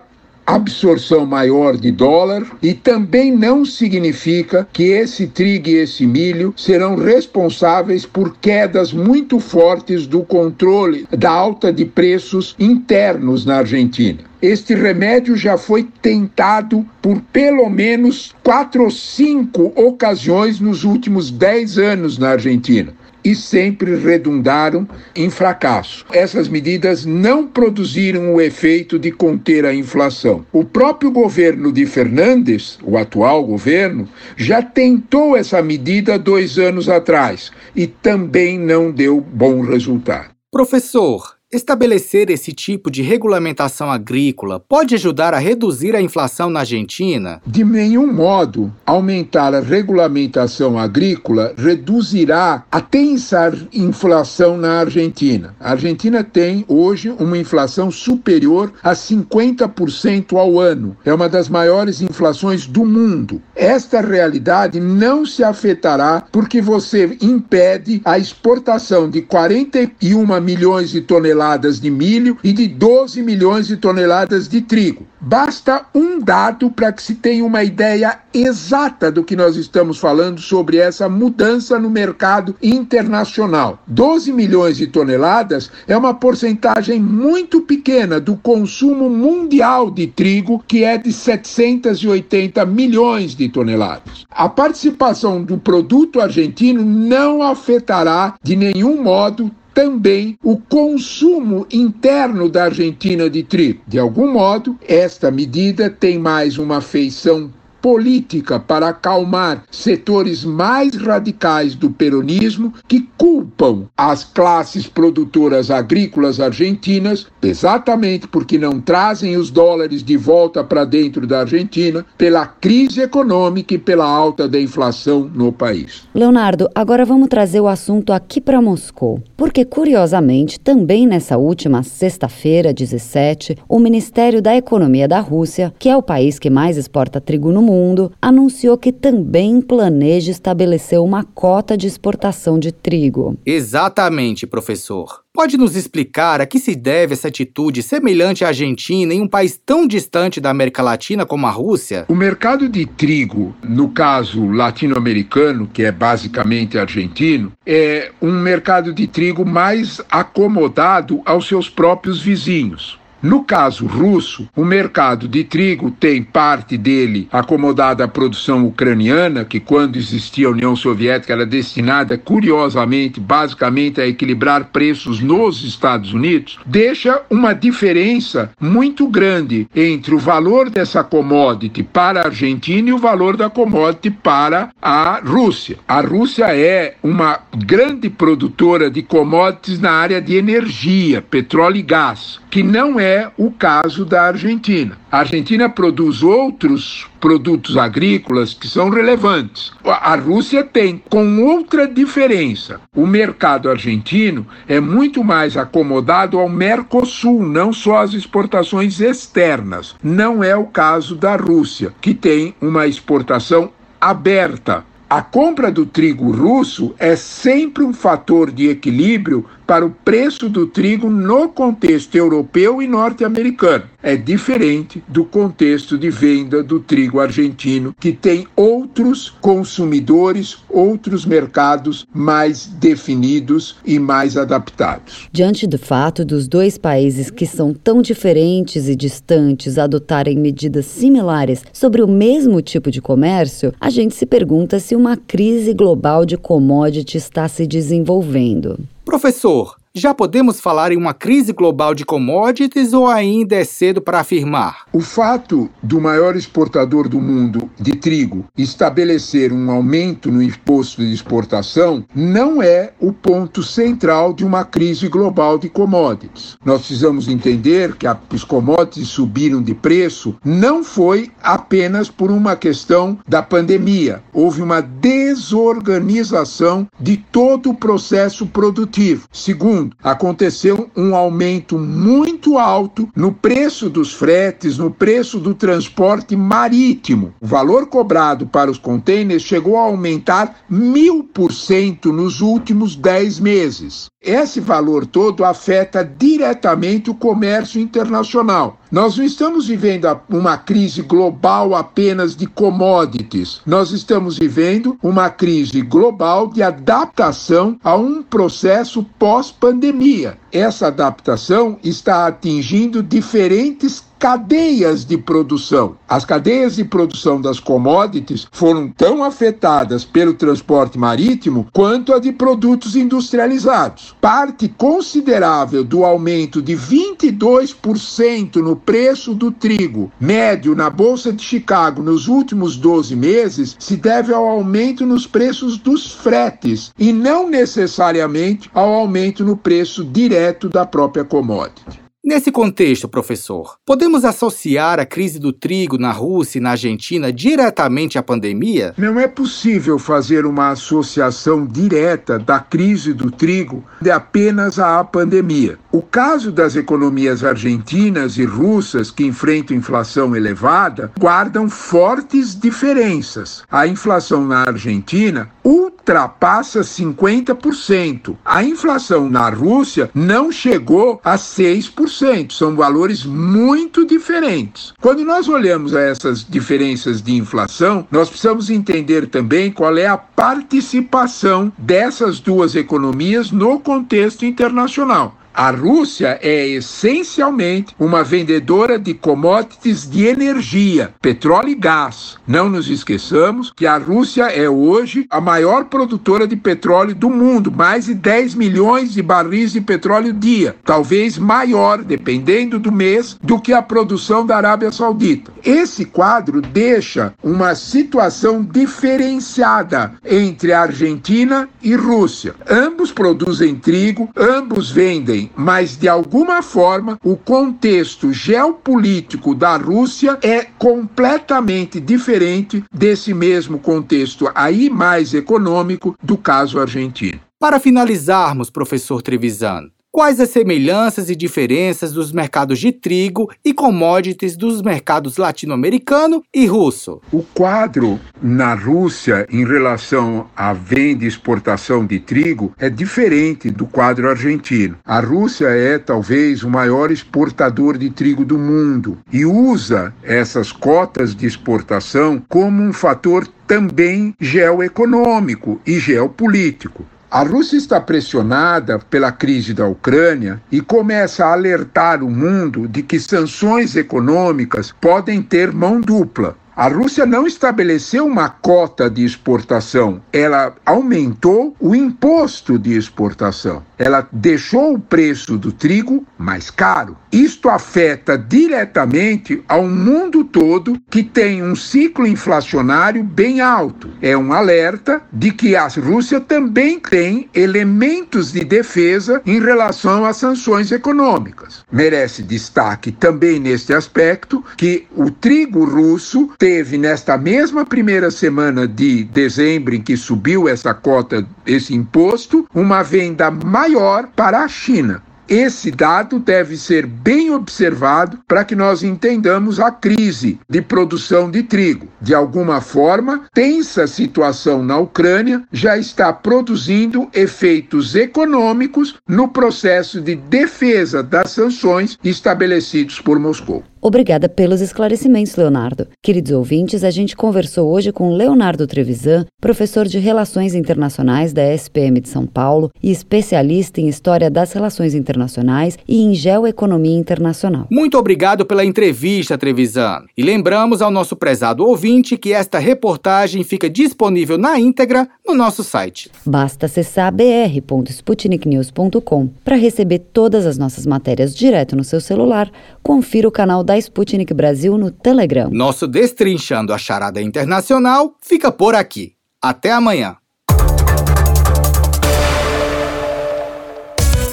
absorção maior de dólar e também não significa que esse trigo e esse milho serão responsáveis por quedas muito fortes do controle da alta de preços internos na Argentina. Este remédio já foi tentado por pelo menos quatro ou cinco ocasiões nos últimos dez anos na Argentina e sempre redundaram em fracasso. Essas medidas não produziram o efeito de conter a inflação. O próprio governo de Fernandes, o atual governo, já tentou essa medida dois anos atrás e também não deu bom resultado. Professor, Estabelecer esse tipo de regulamentação agrícola pode ajudar a reduzir a inflação na Argentina? De nenhum modo. Aumentar a regulamentação agrícola reduzirá a tensa inflação na Argentina. A Argentina tem hoje uma inflação superior a 50% ao ano. É uma das maiores inflações do mundo. Esta realidade não se afetará porque você impede a exportação de 41 milhões de toneladas toneladas de milho e de 12 milhões de toneladas de trigo. Basta um dado para que se tenha uma ideia exata do que nós estamos falando sobre essa mudança no mercado internacional. 12 milhões de toneladas é uma porcentagem muito pequena do consumo mundial de trigo, que é de 780 milhões de toneladas. A participação do produto argentino não afetará de nenhum modo também o consumo interno da Argentina de trigo. De algum modo, esta medida tem mais uma feição política para acalmar setores mais radicais do peronismo que culpam as classes produtoras agrícolas argentinas, exatamente porque não trazem os dólares de volta para dentro da Argentina, pela crise econômica e pela alta da inflação no país. Leonardo, agora vamos trazer o assunto aqui para Moscou, porque curiosamente, também nessa última sexta-feira, 17, o Ministério da Economia da Rússia, que é o país que mais exporta trigo no mundo, anunciou que também planeja estabelecer uma cota de exportação de trigo. Exatamente, professor. Pode nos explicar a que se deve essa atitude semelhante à Argentina em um país tão distante da América Latina como a Rússia? O mercado de trigo, no caso latino-americano, que é basicamente argentino, é um mercado de trigo mais acomodado aos seus próprios vizinhos. No caso russo, o mercado de trigo tem parte dele acomodada à produção ucraniana, que quando existia a União Soviética era destinada, curiosamente, basicamente a equilibrar preços nos Estados Unidos, deixa uma diferença muito grande entre o valor dessa commodity para a Argentina e o valor da commodity para a Rússia. A Rússia é uma grande produtora de commodities na área de energia, petróleo e gás, que não é é o caso da Argentina. A Argentina produz outros produtos agrícolas que são relevantes. A Rússia tem, com outra diferença. O mercado argentino é muito mais acomodado ao Mercosul, não só às exportações externas. Não é o caso da Rússia, que tem uma exportação aberta. A compra do trigo russo é sempre um fator de equilíbrio para o preço do trigo no contexto europeu e norte-americano. É diferente do contexto de venda do trigo argentino, que tem outros consumidores, outros mercados mais definidos e mais adaptados. Diante do fato dos dois países que são tão diferentes e distantes adotarem medidas similares sobre o mesmo tipo de comércio, a gente se pergunta se uma crise global de commodities está se desenvolvendo. Professor, já podemos falar em uma crise global de commodities ou ainda é cedo para afirmar? O fato do maior exportador do mundo de trigo estabelecer um aumento no imposto de exportação não é o ponto central de uma crise global de commodities. Nós precisamos entender que os commodities subiram de preço não foi apenas por uma questão da pandemia. Houve uma desorganização de todo o processo produtivo. Segundo, aconteceu um aumento muito alto no preço dos fretes, no preço do transporte marítimo. O valor cobrado para os contêineres chegou a aumentar mil por cento nos últimos dez meses. Esse valor todo afeta diretamente o comércio internacional. Nós não estamos vivendo uma crise global apenas de commodities. Nós estamos vivendo uma crise global de adaptação a um processo pós-pandemia. Essa adaptação está atingindo diferentes cadeias de produção. As cadeias de produção das commodities foram tão afetadas pelo transporte marítimo quanto a de produtos industrializados. Parte considerável do aumento de 22% no preço do trigo médio na Bolsa de Chicago nos últimos 12 meses se deve ao aumento nos preços dos fretes e não necessariamente ao aumento no preço direto da própria commodity. Nesse contexto, professor, podemos associar a crise do trigo na Rússia e na Argentina diretamente à pandemia? Não é possível fazer uma associação direta da crise do trigo de apenas à pandemia. O caso das economias argentinas e russas que enfrentam inflação elevada guardam fortes diferenças. A inflação na Argentina ultrapassa 50%. A inflação na Rússia não chegou a 6%. São valores muito diferentes. Quando nós olhamos a essas diferenças de inflação, nós precisamos entender também qual é a participação dessas duas economias no contexto internacional. A Rússia é essencialmente uma vendedora de commodities de energia, petróleo e gás. Não nos esqueçamos que a Rússia é hoje a maior produtora de petróleo do mundo, mais de 10 milhões de barris de petróleo dia, talvez maior, dependendo do mês, do que a produção da Arábia Saudita. Esse quadro deixa uma situação diferenciada entre a Argentina e Rússia. Ambos produzem trigo, ambos vendem mas de alguma forma o contexto geopolítico da Rússia é completamente diferente desse mesmo contexto aí mais econômico do caso argentino. Para finalizarmos, professor Trevisan, Quais as semelhanças e diferenças dos mercados de trigo e commodities dos mercados latino-americano e russo? O quadro na Rússia em relação à venda e exportação de trigo é diferente do quadro argentino. A Rússia é talvez o maior exportador de trigo do mundo e usa essas cotas de exportação como um fator também geoeconômico e geopolítico. A Rússia está pressionada pela crise da Ucrânia e começa a alertar o mundo de que sanções econômicas podem ter mão dupla. A Rússia não estabeleceu uma cota de exportação, ela aumentou o imposto de exportação. Ela deixou o preço do trigo mais caro. Isto afeta diretamente ao mundo todo que tem um ciclo inflacionário bem alto. É um alerta de que a Rússia também tem elementos de defesa em relação às sanções econômicas. Merece destaque também neste aspecto que o trigo russo teve nesta mesma primeira semana de dezembro em que subiu essa cota, esse imposto, uma venda maior para a China. Esse dado deve ser bem observado para que nós entendamos a crise de produção de trigo. De alguma forma, tensa situação na Ucrânia já está produzindo efeitos econômicos no processo de defesa das sanções estabelecidos por Moscou. Obrigada pelos esclarecimentos, Leonardo. Queridos ouvintes, a gente conversou hoje com Leonardo Trevisan, professor de Relações Internacionais da SPM de São Paulo e especialista em História das Relações Internacionais e em Geoeconomia Internacional. Muito obrigado pela entrevista, Trevisan. E lembramos ao nosso prezado ouvinte que esta reportagem fica disponível na íntegra no nosso site. Basta acessar br.sputniknews.com para receber todas as nossas matérias direto no seu celular. Confira o canal da Sputnik Brasil no Telegram. Nosso Destrinchando a Charada Internacional fica por aqui. Até amanhã.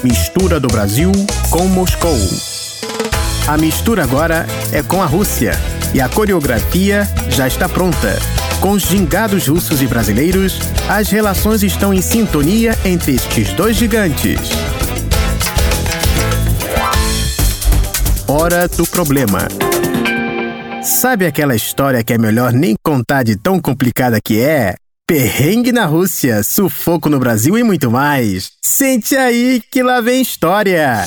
Mistura do Brasil com Moscou. A mistura agora é com a Rússia e a coreografia já está pronta. Com os gingados russos e brasileiros, as relações estão em sintonia entre estes dois gigantes. Hora do problema. Sabe aquela história que é melhor nem contar de tão complicada que é? perrengue na Rússia, sufoco no Brasil e muito mais. Sente aí que lá vem história.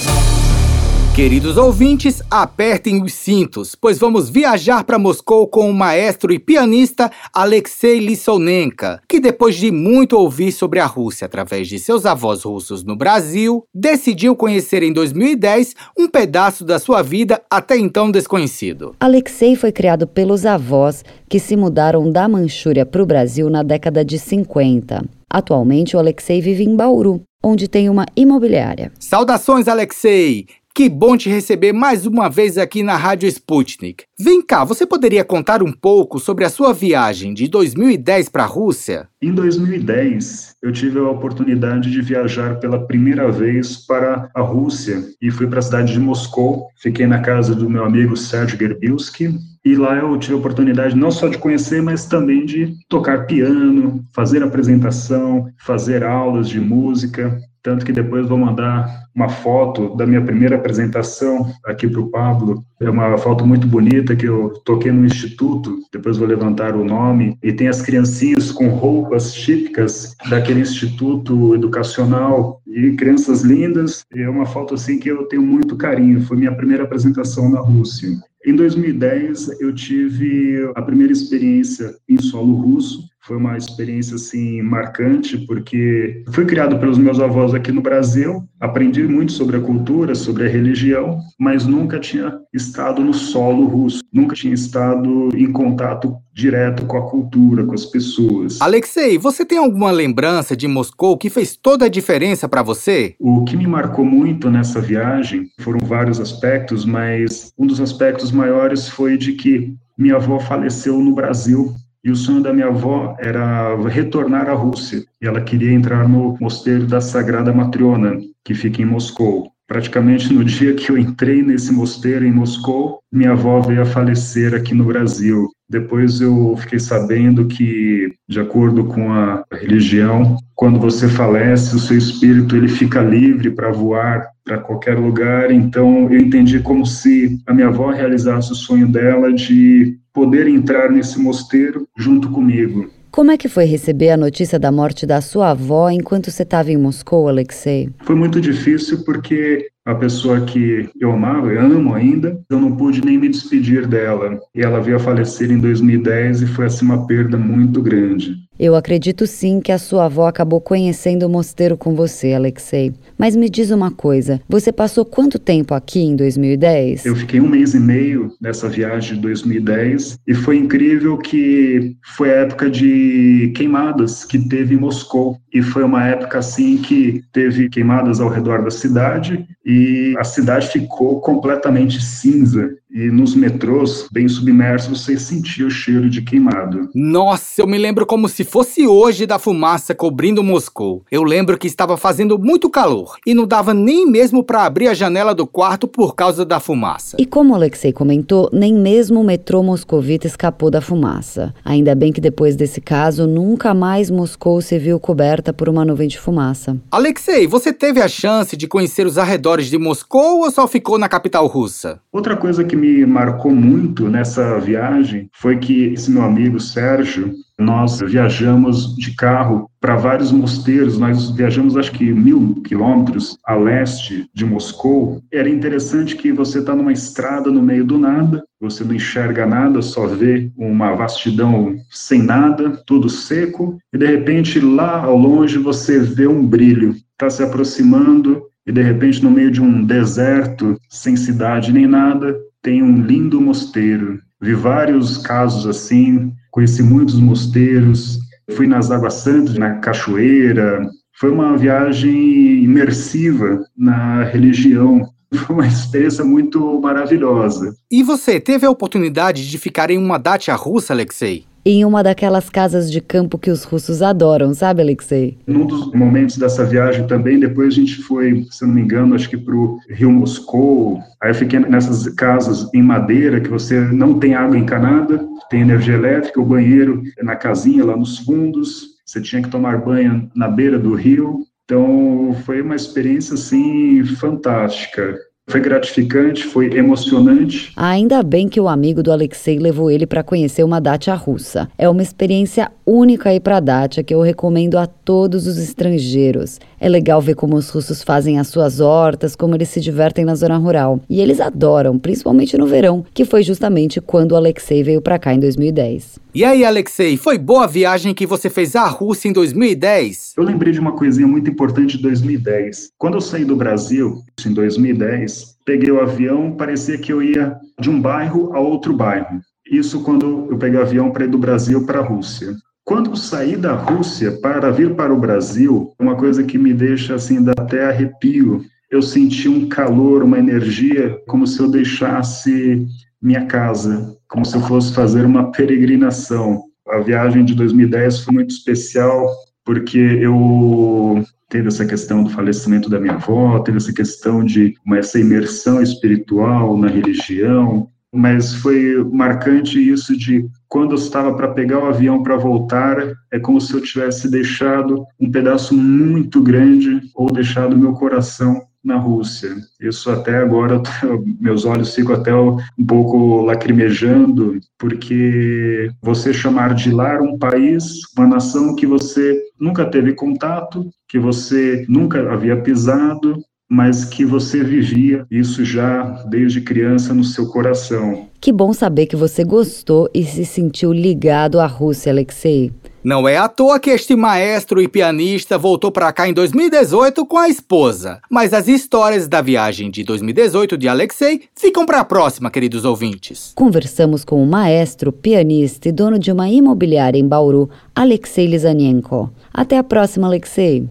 Queridos ouvintes, apertem os cintos, pois vamos viajar para Moscou com o maestro e pianista Alexei Lissonenka, que depois de muito ouvir sobre a Rússia através de seus avós russos no Brasil, decidiu conhecer em 2010 um pedaço da sua vida até então desconhecido. Alexei foi criado pelos avós que se mudaram da Manchúria para o Brasil na década de 50. Atualmente, o Alexei vive em Bauru, onde tem uma imobiliária. Saudações, Alexei! Que bom te receber mais uma vez aqui na Rádio Sputnik. Vem cá, você poderia contar um pouco sobre a sua viagem de 2010 para a Rússia? Em 2010, eu tive a oportunidade de viajar pela primeira vez para a Rússia e fui para a cidade de Moscou. Fiquei na casa do meu amigo Sérgio Gerbilski e lá eu tive a oportunidade não só de conhecer, mas também de tocar piano, fazer apresentação, fazer aulas de música. Tanto que depois vou mandar uma foto da minha primeira apresentação aqui para o Pablo. É uma foto muito bonita que eu toquei no instituto, depois vou levantar o nome. E tem as criancinhas com roupas típicas daquele instituto educacional e crianças lindas. E é uma foto assim que eu tenho muito carinho. Foi minha primeira apresentação na Rússia. Em 2010, eu tive a primeira experiência em solo russo. Foi uma experiência assim marcante porque fui criado pelos meus avós aqui no Brasil, aprendi muito sobre a cultura, sobre a religião, mas nunca tinha estado no solo russo, nunca tinha estado em contato direto com a cultura, com as pessoas. Alexei, você tem alguma lembrança de Moscou que fez toda a diferença para você? O que me marcou muito nessa viagem foram vários aspectos, mas um dos aspectos maiores foi de que minha avó faleceu no Brasil e o sonho da minha avó era retornar à Rússia. E ela queria entrar no mosteiro da Sagrada Matriona, que fica em Moscou. Praticamente no dia que eu entrei nesse mosteiro em Moscou, minha avó veio a falecer aqui no Brasil. Depois eu fiquei sabendo que, de acordo com a religião, quando você falece, o seu espírito ele fica livre para voar para qualquer lugar. Então eu entendi como se a minha avó realizasse o sonho dela de poder entrar nesse mosteiro junto comigo. Como é que foi receber a notícia da morte da sua avó enquanto você estava em Moscou, Alexei? Foi muito difícil porque a pessoa que eu amava, eu amo ainda, eu não pude nem me despedir dela. E ela veio a falecer em 2010 e foi assim uma perda muito grande. Eu acredito sim que a sua avó acabou conhecendo o mosteiro com você, Alexei. Mas me diz uma coisa: você passou quanto tempo aqui em 2010? Eu fiquei um mês e meio nessa viagem de 2010 e foi incrível que foi a época de queimadas que teve em Moscou. E foi uma época assim que teve queimadas ao redor da cidade e a cidade ficou completamente cinza e nos metrôs, bem submersos, você sentia o cheiro de queimado. Nossa, eu me lembro como se fosse hoje da fumaça cobrindo Moscou. Eu lembro que estava fazendo muito calor e não dava nem mesmo para abrir a janela do quarto por causa da fumaça. E como Alexei comentou, nem mesmo o metrô moscovita escapou da fumaça. Ainda bem que depois desse caso, nunca mais Moscou se viu coberta por uma nuvem de fumaça. Alexei, você teve a chance de conhecer os arredores de Moscou ou só ficou na capital russa? Outra coisa que me marcou muito nessa viagem foi que esse meu amigo Sérgio, nós viajamos de carro para vários mosteiros, nós viajamos acho que mil quilômetros a leste de Moscou. Era interessante que você está numa estrada no meio do nada, você não enxerga nada, só vê uma vastidão sem nada, tudo seco, e de repente lá ao longe você vê um brilho, está se aproximando, e de repente no meio de um deserto, sem cidade nem nada, tem um lindo mosteiro. Vi vários casos assim, conheci muitos mosteiros, fui nas Águas Santas, na cachoeira. Foi uma viagem imersiva na religião. Foi uma experiência muito maravilhosa. E você teve a oportunidade de ficar em uma dacha russa, Alexei? Em uma daquelas casas de campo que os russos adoram, sabe, Alexei? Num dos momentos dessa viagem também, depois a gente foi, se não me engano, acho que para o Rio Moscou. Aí eu fiquei nessas casas em madeira que você não tem água encanada, tem energia elétrica, o banheiro é na casinha lá nos fundos. Você tinha que tomar banho na beira do rio. Então foi uma experiência assim fantástica. Foi gratificante, foi emocionante. Ainda bem que o amigo do Alexei levou ele para conhecer uma dacha russa. É uma experiência única aí para dacha que eu recomendo a todos os estrangeiros. É legal ver como os russos fazem as suas hortas, como eles se divertem na zona rural. E eles adoram, principalmente no verão, que foi justamente quando o Alexei veio para cá em 2010. E aí, Alexei, foi boa a viagem que você fez à Rússia em 2010? Eu lembrei de uma coisinha muito importante de 2010. Quando eu saí do Brasil, em 2010, peguei o avião, parecia que eu ia de um bairro a outro bairro. Isso quando eu peguei o avião para ir do Brasil para a Rússia. Quando saí da Rússia para vir para o Brasil, uma coisa que me deixa assim, dá até arrepio. Eu senti um calor, uma energia, como se eu deixasse minha casa, como se eu fosse fazer uma peregrinação. A viagem de 2010 foi muito especial porque eu teve essa questão do falecimento da minha avó, teve essa questão de essa imersão espiritual na religião, mas foi marcante isso de quando eu estava para pegar o avião para voltar, é como se eu tivesse deixado um pedaço muito grande ou deixado meu coração na Rússia. Isso até agora, meus olhos ficam até um pouco lacrimejando, porque você chamar de lar um país, uma nação que você nunca teve contato, que você nunca havia pisado, mas que você vivia isso já desde criança no seu coração. Que bom saber que você gostou e se sentiu ligado à Rússia, Alexei. Não é à toa que este maestro e pianista voltou para cá em 2018 com a esposa. Mas as histórias da viagem de 2018 de Alexei ficam para a próxima, queridos ouvintes. Conversamos com o maestro, pianista e dono de uma imobiliária em Bauru, Alexei Lizanenko. Até a próxima, Alexei.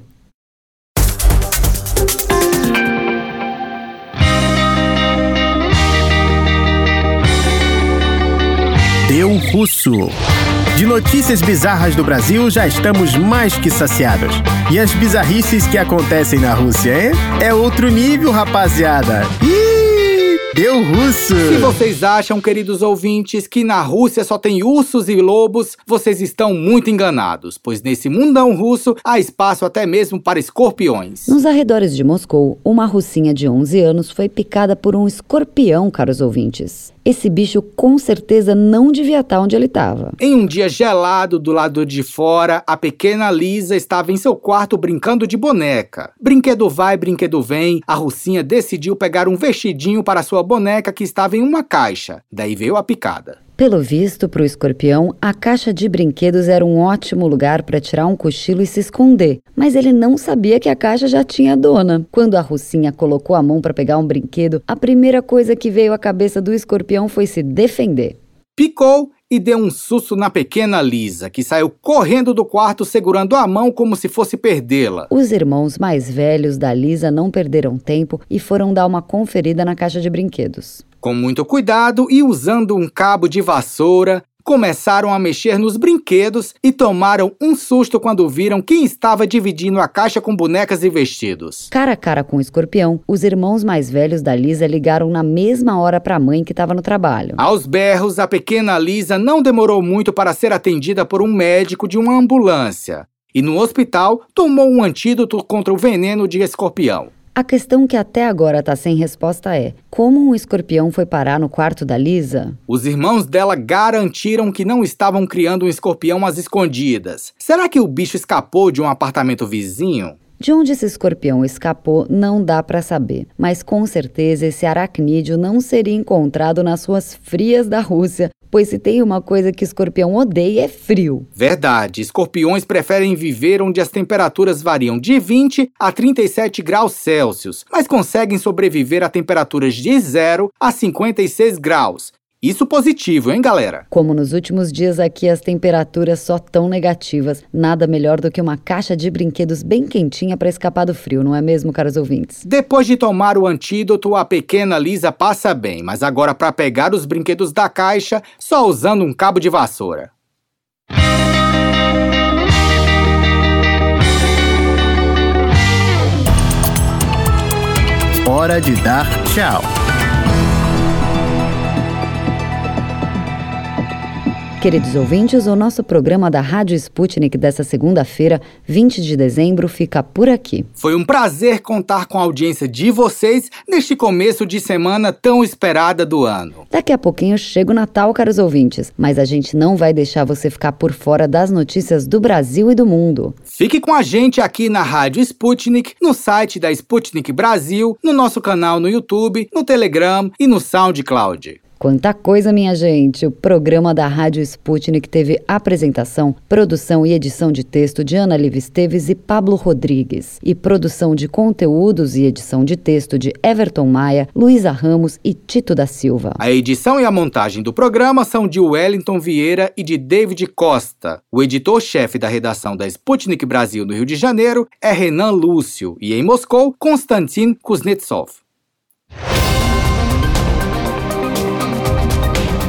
Deu Russo. De notícias bizarras do Brasil já estamos mais que saciados. E as bizarrices que acontecem na Rússia, hein? É outro nível, rapaziada. Ih, deu russo! Se vocês acham, queridos ouvintes, que na Rússia só tem ursos e lobos, vocês estão muito enganados, pois nesse mundão russo há espaço até mesmo para escorpiões. Nos arredores de Moscou, uma russinha de 11 anos foi picada por um escorpião, caros ouvintes. Esse bicho com certeza não devia estar onde ele estava. Em um dia gelado do lado de fora, a pequena Lisa estava em seu quarto brincando de boneca. Brinquedo vai, brinquedo vem, a russinha decidiu pegar um vestidinho para sua boneca que estava em uma caixa. Daí veio a picada. Pelo visto, para o escorpião, a caixa de brinquedos era um ótimo lugar para tirar um cochilo e se esconder, mas ele não sabia que a caixa já tinha dona. Quando a russinha colocou a mão para pegar um brinquedo, a primeira coisa que veio à cabeça do escorpião foi se defender. Picou e deu um susto na pequena Lisa, que saiu correndo do quarto segurando a mão como se fosse perdê-la. Os irmãos mais velhos da Lisa não perderam tempo e foram dar uma conferida na caixa de brinquedos. Com muito cuidado e usando um cabo de vassoura, começaram a mexer nos brinquedos e tomaram um susto quando viram quem estava dividindo a caixa com bonecas e vestidos. Cara a cara com o escorpião, os irmãos mais velhos da Lisa ligaram na mesma hora para a mãe que estava no trabalho. Aos berros, a pequena Lisa não demorou muito para ser atendida por um médico de uma ambulância. E no hospital tomou um antídoto contra o veneno de escorpião. A questão que até agora está sem resposta é: como um escorpião foi parar no quarto da Lisa? Os irmãos dela garantiram que não estavam criando um escorpião às escondidas. Será que o bicho escapou de um apartamento vizinho? De onde esse escorpião escapou não dá para saber, mas com certeza esse aracnídeo não seria encontrado nas ruas frias da Rússia, pois se tem uma coisa que escorpião odeia é frio. Verdade, escorpiões preferem viver onde as temperaturas variam de 20 a 37 graus Celsius, mas conseguem sobreviver a temperaturas de 0 a 56 graus. Isso positivo, hein, galera? Como nos últimos dias aqui as temperaturas só tão negativas, nada melhor do que uma caixa de brinquedos bem quentinha para escapar do frio, não é mesmo, caros ouvintes? Depois de tomar o antídoto, a pequena Lisa passa bem, mas agora para pegar os brinquedos da caixa, só usando um cabo de vassoura. Hora de dar tchau. Queridos ouvintes, o nosso programa da Rádio Sputnik dessa segunda-feira, 20 de dezembro, fica por aqui. Foi um prazer contar com a audiência de vocês neste começo de semana tão esperada do ano. Daqui a pouquinho chega o Natal, caros ouvintes, mas a gente não vai deixar você ficar por fora das notícias do Brasil e do mundo. Fique com a gente aqui na Rádio Sputnik, no site da Sputnik Brasil, no nosso canal no YouTube, no Telegram e no SoundCloud. Quanta coisa, minha gente! O programa da Rádio Sputnik teve apresentação, produção e edição de texto de Ana Liv Esteves e Pablo Rodrigues, e produção de conteúdos e edição de texto de Everton Maia, Luísa Ramos e Tito da Silva. A edição e a montagem do programa são de Wellington Vieira e de David Costa. O editor-chefe da redação da Sputnik Brasil no Rio de Janeiro é Renan Lúcio e em Moscou, Konstantin Kuznetsov.